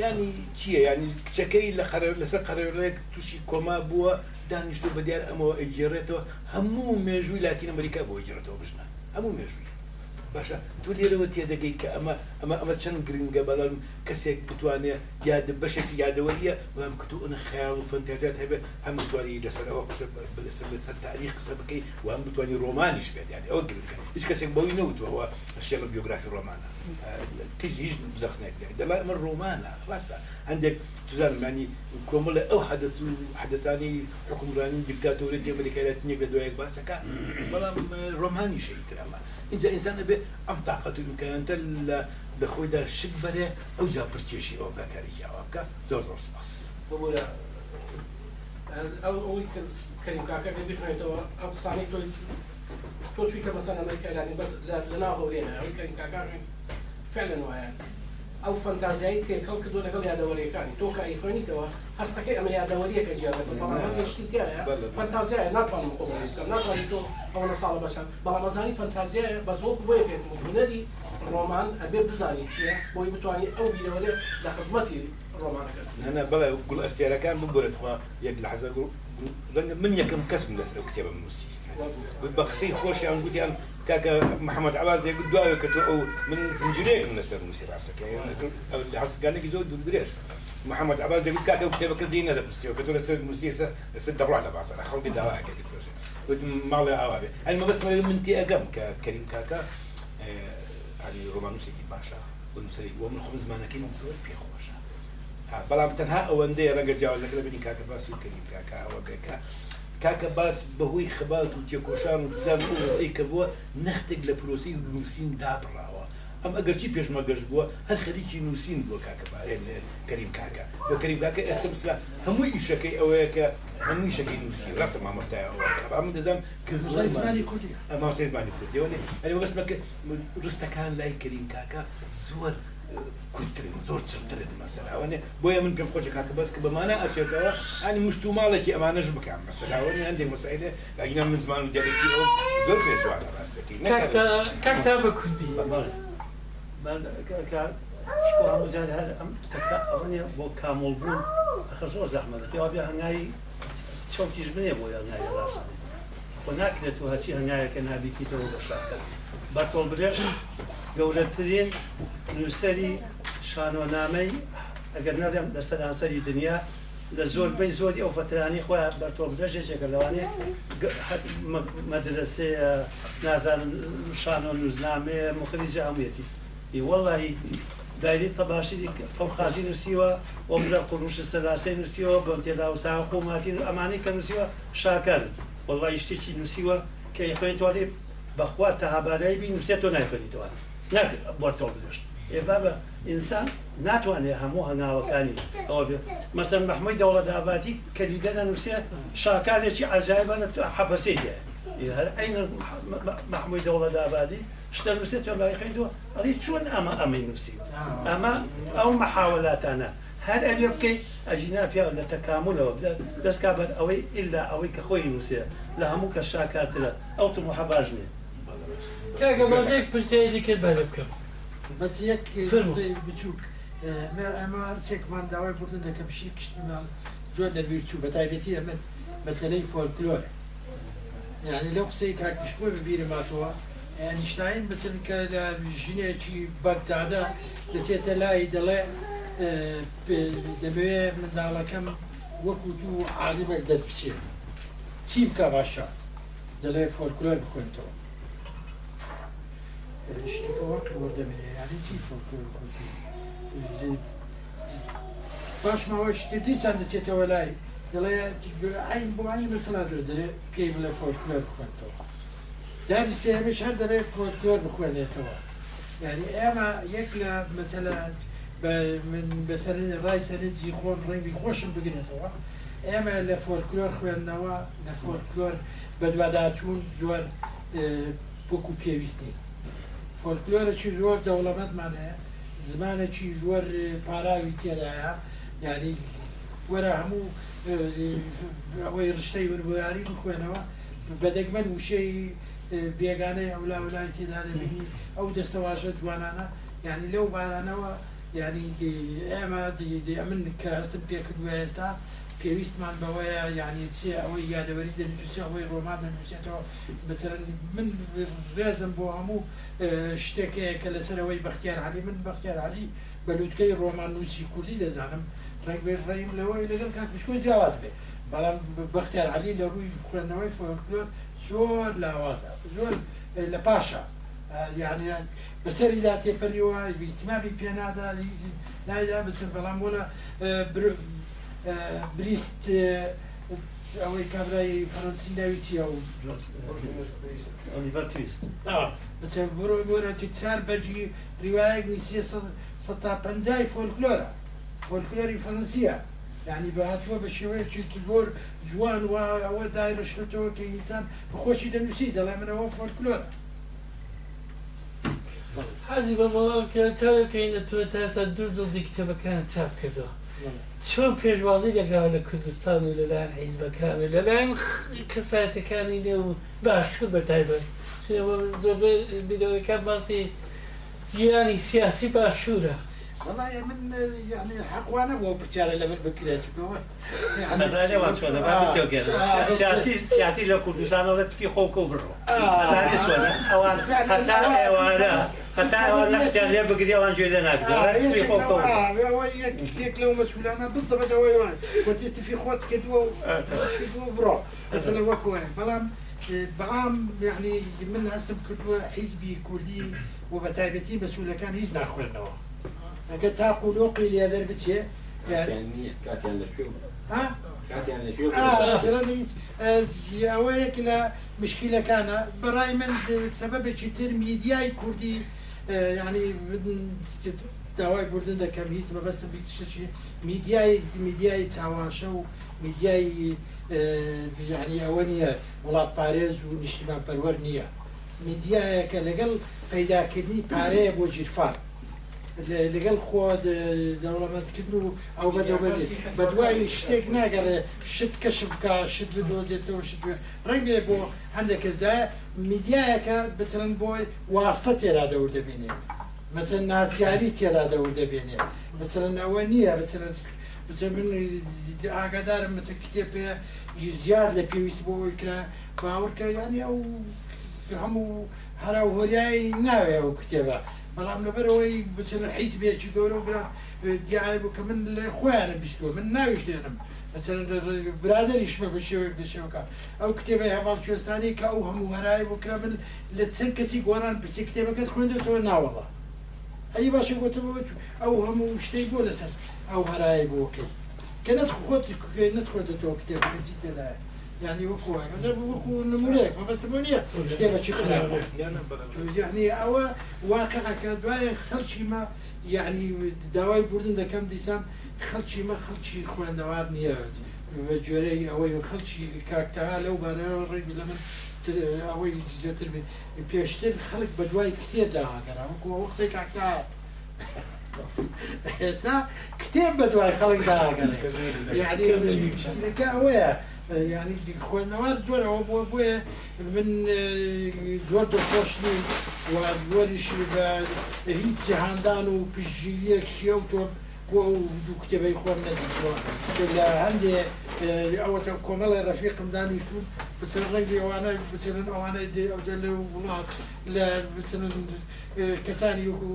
ینی چییە ینی کچەکەی لە لەسەر قەرەوەێک تووشی کۆما بووە دانیشت و بە دیار ئەمەوە ئەگیێڕێتەوە هەموو مێژووی لاتین ئەمریکا بۆ گیرێتەوە بژنە هەموو مێژووی باشە تولیێرەوە تێدەگەی کە ئەمە ئەمە ئەمە چەند گرنگە بەڵام کەسێک بتوانێت یاد بەشێکی انا بەڵام کتو ئەە خیال و فەنتازات هەبێت هەم بتوانانی لەسەرەوە قسە لەسەر لەسەر تاریخ قسە بکەی و هەم بتوانانی ڕۆمانیش يعني بێتیان ئەوە گرنگە هو کەسێک بەوەی نەوتەوە شێڵ بیۆگرافی ڕۆمانە کەس آه، هیچ يعني دەخنێک دەڵای ئەمە ڕۆمانە ڕاستە هەندێک تزانمانی کۆمەڵە ئەو حدەس و حدەسانی حکومڕانی و دیکتاتۆری ئەمریکایەت نیەک لە دوایەک باسەکە بەڵام ڕۆمانی ما اینجا انسان ئەبێ ئەم تااقەت دوکەێنتە لە دەخۆیدا شک بەرێ ئەو جا پرکێشی ئەو بەکارێکیاوە بکە زۆر زۆر سپاس ئەوەوەیکەێتەوە ئەو قسانی تۆ تۆ چوویکە مەسەەکەلانی بەس لەناو هەولێنە ئەوی کەنیکاکان فعلەن وایە. او فەنتازایی تێکەڵ کردو لەگەڵ یادەوەریەکانی تۆ کە ئەیخوێنیتەوە هەستەکەی ئەمە یادەوەریەکە جیاەکە بەڵامشتی تایە فەنتازیایە ناتوانم قۆڵیستکەم ناتوانی تۆ ئەوە ساڵە بەشە بەڵام ئەزانی فەنتازیایە بە زۆر بۆیە پێت هوەری ڕۆمان ئەبێ بزانانی چیە بۆی بتوانانی ئەو بیرەوەێ لە خزمەتی ڕۆمانەکە هەنا بەڵێ گوڵ ئەستێرەکان ببرێت خوا یەک لە حەزەر ڕەنگە من یەکەم کەسم لەسەر کتێبە موسی بە قسەی خۆشیان گوتیان محمد عباس يقول أو كتو من زنجيريك من مسير عسك يعني حس قال لك زود محمد عباس يقول كاكا كتابة كدينا ده بس كتو نسر مسير سد بروح لبعض دواء كده قلت مغلا أوابي أنا بس ما من تي أقام كريم كاكا آه، يعني رومانوسي كي باشا ونسري ومن خمس مانكين زور في خوشا آه، بلا بتنها أو أندي رجع جاوز لكن بني كاكا باسو كريم كاكا وكاكا کاکە باس بەهۆی خبات و تێکۆشان و جودان ڕزەی کە بووە نەختێک لە پرۆسی نووسین دابڕاوە ئەم ئەگەرچی پێشمەگەشت بووە هەر خەریکی نووسین بۆ کاکە کەریم کاکە بە کەریم کاکە ئێستا مسلا هەمووی ئیشەکەی ئەوەیە کە هەمووی شەکەی نووسی ڕاستە مامۆستایەوە من دەزانم کەزمانی کوردی ئەماسی زمانی کوردیەوە ئەرێ بەگەشتمەکە ڕستەکان لای کەریم کاکە زۆر کورتترین زۆر چرترن مەسەلاوانێ بۆیە من پێم خۆشە کاکە بەس کە بەمانە ئەچێتەوە ئانی مشت و ماڵێکی ئەمانەش بکەم مەسەلاوان هەندێک مەسایلە ئەگینا من زمان و دەرەکی زۆر پێشوانە ڕاستەکەی کاکتا بە کوردی هەمووجار هەر ئەم ئەوە بۆ کامۆڵ بوون ئەخە زۆر زەحمەدە پێوا بێ هەنگایی چاوتیش بنێ بۆ یاگای ڕاستێ خۆ ناکرێت و هەچی هەنگایەکە نابیکیتەوە بە شاکە بەتۆڵ برێژ گەورەترین نووسری شانۆنامەی ئەگەر نەڵێم دەسەرانسەری دنیا لە زۆربەی زۆری ئەو فترانی خۆ بەرتۆ درژێکێکە لەوانێ مەدرسێ نازانم شان و نووزنامێ مخریج ئەمێتی وەڵی دایری تەباشی ئەو خازی نووسیوە ئۆمرە قڕوش سەلاسی نووسیەوە بۆ تێدا و ساوەق و ماتی ئەمانی کە نووسیوە شاکردن. والله شتێکی نووسیوە کە یخێنیتوانێ بەخوا تەهابارایی بینوسێت تۆ نایخێنیتەوە ناکە بۆتەوە بدەشت ێ بابە ئینسان ناتوانێت هەموو مثلا محمود دولة مەسەر مححمەی دەوڵە داباتی شي نووسێ شاکارێکی ئازایبانە حەبەسێتە اين محمود دولة دابادی شتە نووسێت تۆ لای خێنیتەوە ئەلی اما امي ئەمەی اما او آه. ئەو انا هر ئەوێ بکەیت اجينا في لە تكامل او دەستکا بەر ئەوەی ئللا ئەوەی کە خۆی نووسێ لە هەموو کە شاکاترە ئەو تو محەباژ نێ کاگە بەژێک پرسیدی کرد بە بکەم بەت یەک بچووک من هەرچێکمان داوای بردن دەکەم شی کشتمان زۆر لەبییر چوو بە من مثلا مەسلەی فۆلکلۆر یعنی لەو قسەی کاکشکۆی ببیرماتەوە نیشتین بچن کە لە ژینێکی بەگدادا دەچێتە لای دەڵێ دەبێت منداڵەکەم وەکو دوو عادیبێک دەرپچێ چی بکە باشە دەڵێ فۆلکلۆر بخوێنتەوە وەردەمێنێ یانی چی فۆلکلۆر باشمەوە شتی دیسان دەچێتەوە لای دەڵێ عین بۆ عین مەسەلا دەرێ پێی بڵێ فۆلکلۆر بخوێنتەوە جاری سێمەش هەر دەڵێ فۆلکلۆر بخوێنێتەوە یعنی ئێمە یەک لە مەسەلا من بەسەر ڕای سەرجی خۆن ڕێنی خۆشم بگرێتەوە ئێمە لە فۆرکلۆر خوێندنەوە لە فۆرکلۆر بەدواداچوون زۆر بکو پێویستی فۆرکلۆرەی زۆر دەوڵەمەتمانەیە زمانێکی زۆر پاراوی تێدایە یعنی وەرە هەموو ئەوەی ڕشتەی وربیاری بخوێنەوە بەدەگمەن وشەی بێگانەی ئەو لاولای تێدا دەبینی ئەو دەستەواژە جوانانە یعنی لەو بارانەوە یعنی ئێمە ئەمن کە ئەستم پێکردوە ئێستا پێویستمان بەوەیە یعنی چی ئەوەی یادەوەری دەنووسی ئەوەی ڕۆمان دەنووسێتەوە بەسەر من ڕێزم بۆ هەموو شتێکەیە کە لەسەرەوەی بەختیار علی من بەختیار علی بەلووتکەی ڕۆمان نووسی کولی دەزانم ڕێکبێ ڕێیم لەوەی لەگەڵ کاکشکۆی جیاواز بێ بەڵام بەختیار علی لە ڕووی خوێندنەوەی فۆلکلۆر زۆر لاوازە زۆر لە پاشە یعنی بەسەری دا تێپەریەوە بیتمابی پێنادا لایدا بچن بەڵام اه، بۆ لە اه، بریست اه، ئەوەی کابرای فەرەنسی ناوی چیە و بچەند بڕۆ بۆرە بجي رواية ڕواایەک نووسە تا پنجای فولكلورا فۆلکلۆری فەرەنسیە یعنی بەهاتوە بشوية شيء تقول جوان وا ئەوە دایڕشتەوە کە بخوشي دنيسي دلهم أنا هو فۆلکلۆرە حاجی بەمەوە کە تاکەینە تۆ تاسا دوور دڵی کتێبەکانە چاپ کردەوە چۆن پێشوازی لەگەڕ لە کوردستان و لەلایەن حیزبەکان و لەلایەن کەسایەتەکانی لێ و باشتر بە تایبەت زۆر بیدەوەەکان باسی گیرانی سیاسی باشوورە والله من يعني حقوانا بو بتشارة لمن بكرة <laughs> يعني أزالي وان شوانا ما بتيو كده آه، آه، سياسي سياسي لو كردوسان ولا في خوك وبرو أزالي آه. شوانا أوان حتى أوانا حتى أوانا اختيار لي بكرة وان جوي لنا كده في خوك وبرو آه يك لو مسؤولانا بالضبط هو يوان وتيت في خوت كدوا كدوا برو مثلا وكوه بلام بعام يعني من هستم كدوا حزبي كردي وبتايبتي مسؤولة كان هيز ناخوين نوع اگر تا قلوقی لیادر بچه يعني كات يعني شو ها كات يعني شو اه مثلا اويك لا مشكله كان براي من سبب تشتر ميدياي كردي يعني داوای بردن دەکەم هیچ مەبەستە بکتشی میدیای میدیای چاواشە و میدیای یعنی ئەوە نیە وڵات پارێز و نیشتمان پەروەەر نییە میدیایەکە لەگەڵ پەیداکردنی پارەیە بۆ جیرفان لەگەڵ خۆ دەوڵەمەتکردن و ئەو بەدەبێت بە دوای شتێک ناگەڕێ شت کەشف بکە شت بدۆزێتەوە شت ڕێگێ بۆ هەندێکدا میدیایەکە بچن بۆی واستە تێرا دەور دەبینێ مثل ناسیاری تێرا دەور دەبێنێ بچن ئەوە نییە بچن ئاگادارم مەچە کتێ پێ زیاد لە پێویست بۆەوەی کرا باورکە ینی ئەو هەموو هەرا هۆریایی ناوێ ئەو کتێبە بەڵام لەبەرەوەی بچن حیت بێکی گەورە وگرا دیای بوو کە من لە خۆیانە بیستوە من ناویشتێنم برادریشمە بە شێوەیەک دەشێوەکە ئەو کتێبە هەواڵ کوێستانی کە ئەو هەموو هەرای بکرا من لە چەند کەسی گۆران پرچی کتێبەکەت خوێندێتەوە ناوەڵە ئەی باشە گوتمەوە ئەو هەموو شتەی بۆ لەسەر ئەو هەرای بۆکەی کە نەت خۆت نەت خۆێتەوە کتێبەکە چی تێدایە يعني وكو هذا وكو نموليك ما بس بونية كتابة شي خراب يعني أو واقع كدواي خلشي ما يعني دواي بردن دا كم ديسان خلشي ما خلشي خوان دوار نيات جوري أو خلشي كاكتها لو بارا الرجل لمن ئەوەی زیاتر پێشتر خەڵک بە دوای کتێب داهاگەرەوەکو وەختی کاکتا <laughs> ئێستا کتێب بە دوای خەڵک داهاگەڕێ یعنیکە ئەوەیە ینی خوێندەوار زۆرەوە بۆ بێ من زۆر دڵخۆشنی و دوۆریشی بە هیچ جیهاندان و پشگیریەک شیە و تۆم بۆ دوو کتێبەی خۆم نەدیوە لە هەندێ ئەوەتە کۆمەڵی ڕەفیقم دانیشت بچن ڕەنگی ئەوانە بچێنن ئەوانە دێ ئەودە لە وڵات لە بچنن کەسانی وەکو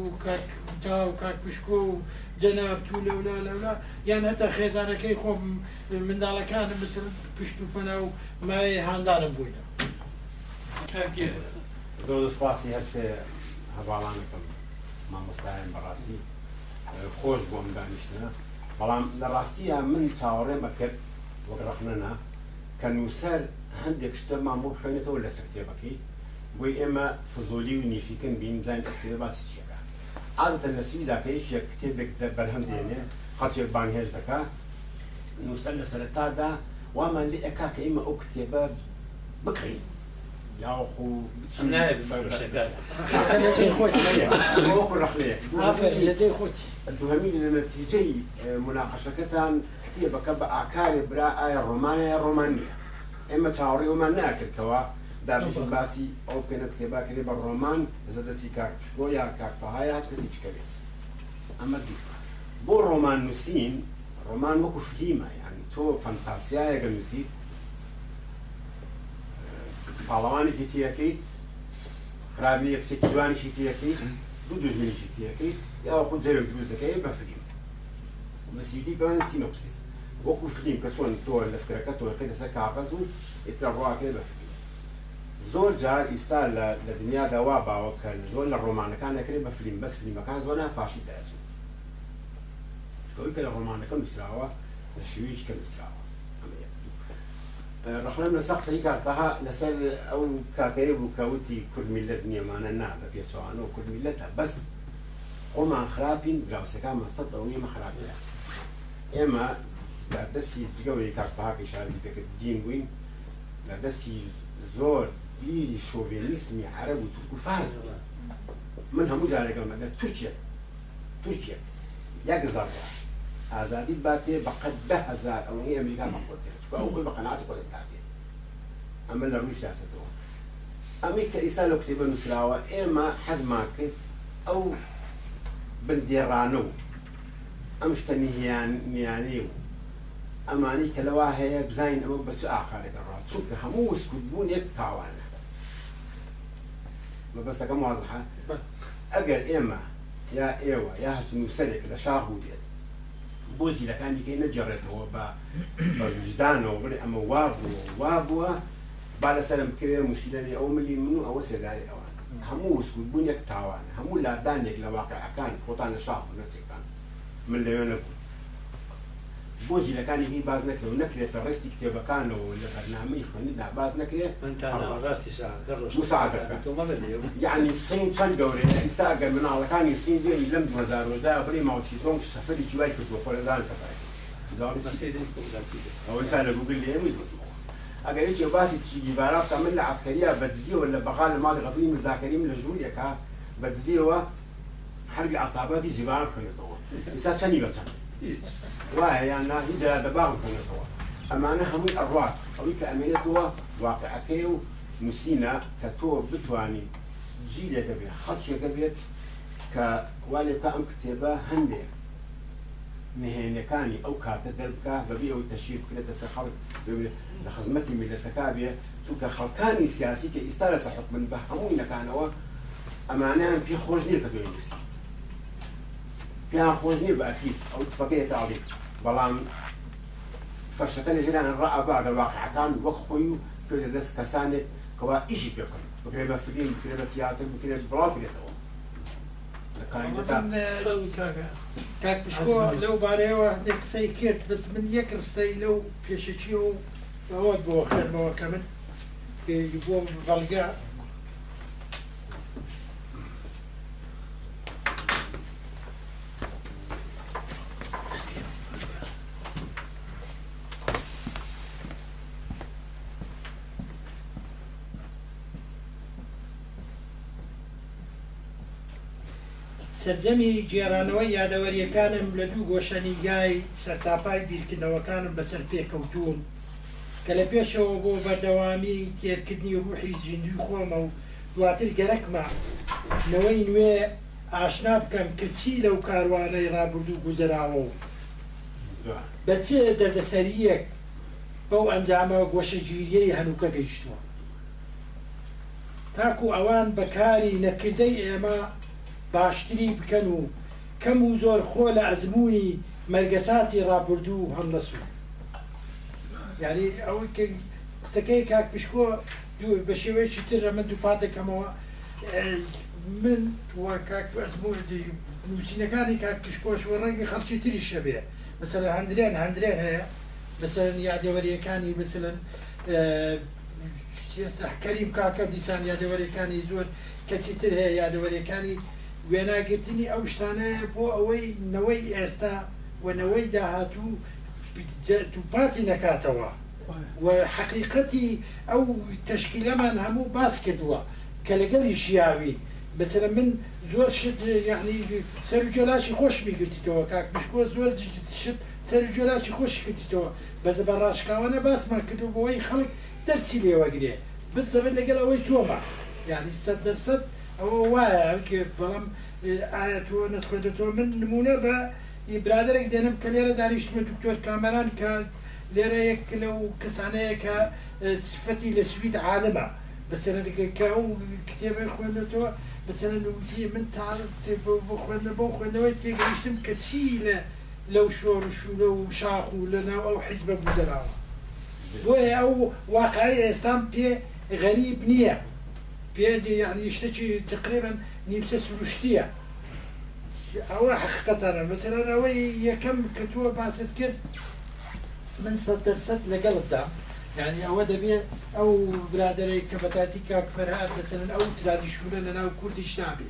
تا و کاک پشکۆ و جەناب تو لەولا لەولا یان هەتا خێزانەکەی خۆم منداڵەکانم بچن پشت و پەنا و مای هاندانم بووینە زۆر دەسپاسی هەرسێ هەواڵانەکەم مامۆستایان بەڕاستی خۆش بۆم دانیشتنە بەڵام لە ڕاستیە من چاوەڕێ بەکرد وەگەڕخنەنە کە نووسەر ولا هەندێک شتە مامۆ بخوێنێتەوە لەسەر کتێبەکەی بۆی ئێمە فزۆلی و نیفیکن بین بزانین کتێبە باسی چیەکە عادەتەن لە سویدا کە هیچ یەک کتێبێک بەرهەم دێنێ خەڵکێک بانهێش دەکا نووسەر لە سەرەتادا وامان لێ ئەکا کە ئێمە ئەو کتێبە بکڕین مناقشەکەتان کتێبەکە بە ئاکاری برا ئایا ڕۆمانە ڕۆمانە ئێمە چاوەڕی ئەومان ناکردەوە دابش باسی ئەو پێنە کتێباکرێ بە ڕۆمان زە دەستی کاکشکۆ یا کاکپەهای هاچ کەسی چکەوێت ئەمە دوو بۆ ڕۆمان نووسین ڕۆمان وەکو فلیمە یعنی تۆ فەنتاسیایەکە نووسیت پاڵەوانێکی تیەکەیت خرامی یە کچێکی جوانیشی تیەکەیت دوو دژمنیشی تیەکەیت یا خود جەوێک دروست دەکەی بە فلیم مسیدی بەوان سینۆپسیس Beaucoup flim kad šodien to ir lefkara, kad to ir kada se kāpasu, ir trabroa kada bafkim. زور جار استال لدنيا دوابا وكان زول الرومان كان كريبا فيلم بس فيلم كان زونا فاشي دارج شكوي كلا الرومان كم سراوا الشويش كم سراوا أه، رحنا من الساق سيكا قها لسال او كاكيب وكاوتي كل ملة دنيا ما ننا بكي سوانو كل ملتها بس قوم عن خرابين براوسكا ما صدقوا ما خرابين اما لە دەستی جگەوری تاک بەهاکی شاری پێکرد دین بووین لە دەستی زۆر بیری شۆڤێنیسمی عەرەب و تورک و فارس من هەموو جارێکم لە تورکیە تورکیە یەک زار ئازادی با پێ بەقەت ده هزار ئەوەی ئەمریکا مەخۆت چکە ئەو خۆی بە قەناعات خۆت تاکێت ئەمە لە ڕووی سیاستەوە ئەمریکا ئیسا لە کتێبە نووسراوە ئێمە حەزمان کرد ئەو بندێڕانە و ئەم شتە نیهیان نیانەی و أماني کە لەوا هەیە بزانین ئەمە بە چ ئاقاێک ڕات چونکە هەموو وسکوتبوون یەک تاوانە مەبەستەکەم وازحە ئەگەر ئێمە يا ئێوە یا هەست نووسەرێک لە شاهوو بێت بۆ جیلەکانی کەی نەجارێتەوە بە بەژدانەوە بڵێ ئەمە وا بووە وا بووە با لەسەرم بکەوێ مشیلەری ئەو أو من و ئەوە سێداری ئەوان هەموو وسکوتبوون یەک تاوانە هەموو لادانێک من اللي نەبوو بۆ جیلەکانی هی باز نەکرێت و نەکرێت بە ڕستی کتێبەکانەوە لە بەرنامەی خوێندا باز نەکرێت یعنی سین چەند گەورێت ئێستا ئەگەر مناڵەکانی سین دێنی لەم دوەدارۆدا بڕی ماوچی تۆنگ سەفری جوای کردوە خۆرەزان سەفەرێک ئەوەی سا لە گوگل لێمی دۆزمەوە ئەگەر هیچ باسی تشیگیبارا بکە من لە عسکەریە بەدزیەوە لە بەغا لە ماڵی غەفلی مزاکەریم لە ژووریەکە بەدزیەوە هەرگی عسابەتی جیباران خوێنێتەوە ئێستا چەندی بەچەند وایە یان نا هیچ جارە دەباڵ بکەنێتەوە ئەمانە هەمووی ئەڕات ئەوی کە ئەمێنێتەوە واقعەکەی و نووسینە کە تۆ بتانی جی لێ دەبێت خەڵکێکە بێت کە والێکە ئەم کتێبە هەندێک نهێنەکانی ئەو کاتە دەربکە بەبی ئەوی تەشیر بکرێتە سە خەڵک لە خزمەتی میلەتەکە بێ چونکە خەڵکانی سیاسی کە ئیستا لەسە حکمن بە هەمووی نەکانەوە ئەمانیان پێ خۆش نییە کە دوێنوسی كان خوزني بأكيد أو تفكية تعليق بلان فرشتني جلان الرأى بعد الواقع كان واقعەکان كل الناس كسانة كوا دەست کەسانێک بكرة ئیشی پێکەن بکرێ بە فیلم بكرة بە تیاتر بکرێت بڵاو بێتەوە کاک پشکۆ لەو بارەیەوە هەندێک قسەی بس من یەک ڕستەی لەو پێشەچی و بەوەت بۆ خێرمەوە کە من سرجەمی جێرانەوەی یادەوەریەکانم لە دوو گۆشەنیگای سەرتاپای بیرکردنەوەکانم بەسەر پێکەوتوون کە لە پێشەوە بۆ بەردەوامی تێرکردنی ڕوحی زیندوی خۆمە و دواتر گەرەکمە لەوەی نوێ ئاشنا بکەم کە چی لەو کاروانەی ڕابرد و گوزراوە و بە چ دەردەسەریەک بەو ئەنجامە گۆشەگیریەی هەنووکە گەیشتووە تاکو ئەوان بەکاری نەکردەی ئێمە باشتری بکەن و کەم و زۆر خۆ لە ئەزمموی مەرگەساتی ڕابردوو هەڵ لە سوود یاری ئەو قسەکەی کاک پشکۆ بە شێوەیەکی تر ئەمە دووپات دەکەمەوە من نووسینەکانی کاک پشکۆشوە ڕەنگی خەڵکی تری شەبێ مثل هەندرێن هەندرێن هەیە مثلەن یادێوەریەکانی مثلەن حکەریم کاکە دیسان یادەوەریەکانی زۆر کەچی تر هەیە یادەوەریەکانی وێناگرتنی ئەو شتانەیە بۆ ئەوەی نەوەی ئێستا وەنەوەی داهاتوو دووپاتی نکاتەوە و حقیقەتی ئەو تشکیلەمان هەموو باس کردووە کە لەگەڵی شیاوی بەسرە من زۆر شت یعنی سەر و جۆلاشی خۆش میگرتیتەوە کاکشکۆ زۆر شت سەر و جۆلاشی خۆشی کردیتەوە بەزە بە ڕاشکاوانە باسمان کردو بۆەوەی خەڵک دەرچی لێوەگرێ بزەبێت لەگەڵ ئەوەی تۆمە یعنی سەد دەرسەد او وایە کە بەڵام ئاەتوە نەتخێتەوە من نمونە بە برادێک دێنم کە لێرە دانیشتمە دکتۆر کامەران کە لێرە یەک لەو کەسانەیە کە سفەتی لە سویت عالمە بەسەرکە و کتێبە خوێندەوە بەسەر نوتی من تا بۆ خوێندە بۆ خوێندەوەی تێگەیشتم کە چی لە لەو شۆڕش و و شاخ و لەناو ئەو حیزبە بودەراوە بۆیە ئەو واقعی ئێستان پێ غەریب نییە. بيدي يعني يشتكي تقريبا نمسس وشتيه او حقيقة مثلا او كم كتوه باسد كير من سطر ست لقل الدعم يعني او دبي او برادري كبتاتي كاك فرهاد مثلا او ترادي شولا لنا وكرد شنابي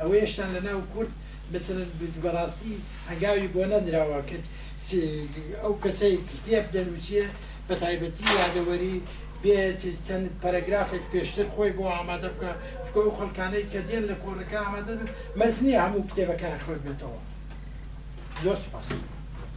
او يشتان لنا وكورد مثلا براستي هنگاوی بۆ نەنراوە کە او كسي کتێب دەنووسە بتعيبتي يعني وري بێت چەند پەرەگرافێک پێشتر خۆی بۆ ئامادە بکە چکۆی و خەڵکانەی کە دێن لە کۆڕەکە ئامادە بن مەرزنی هەموو کتێبەکان خۆت بێتەوە زۆر سپاس.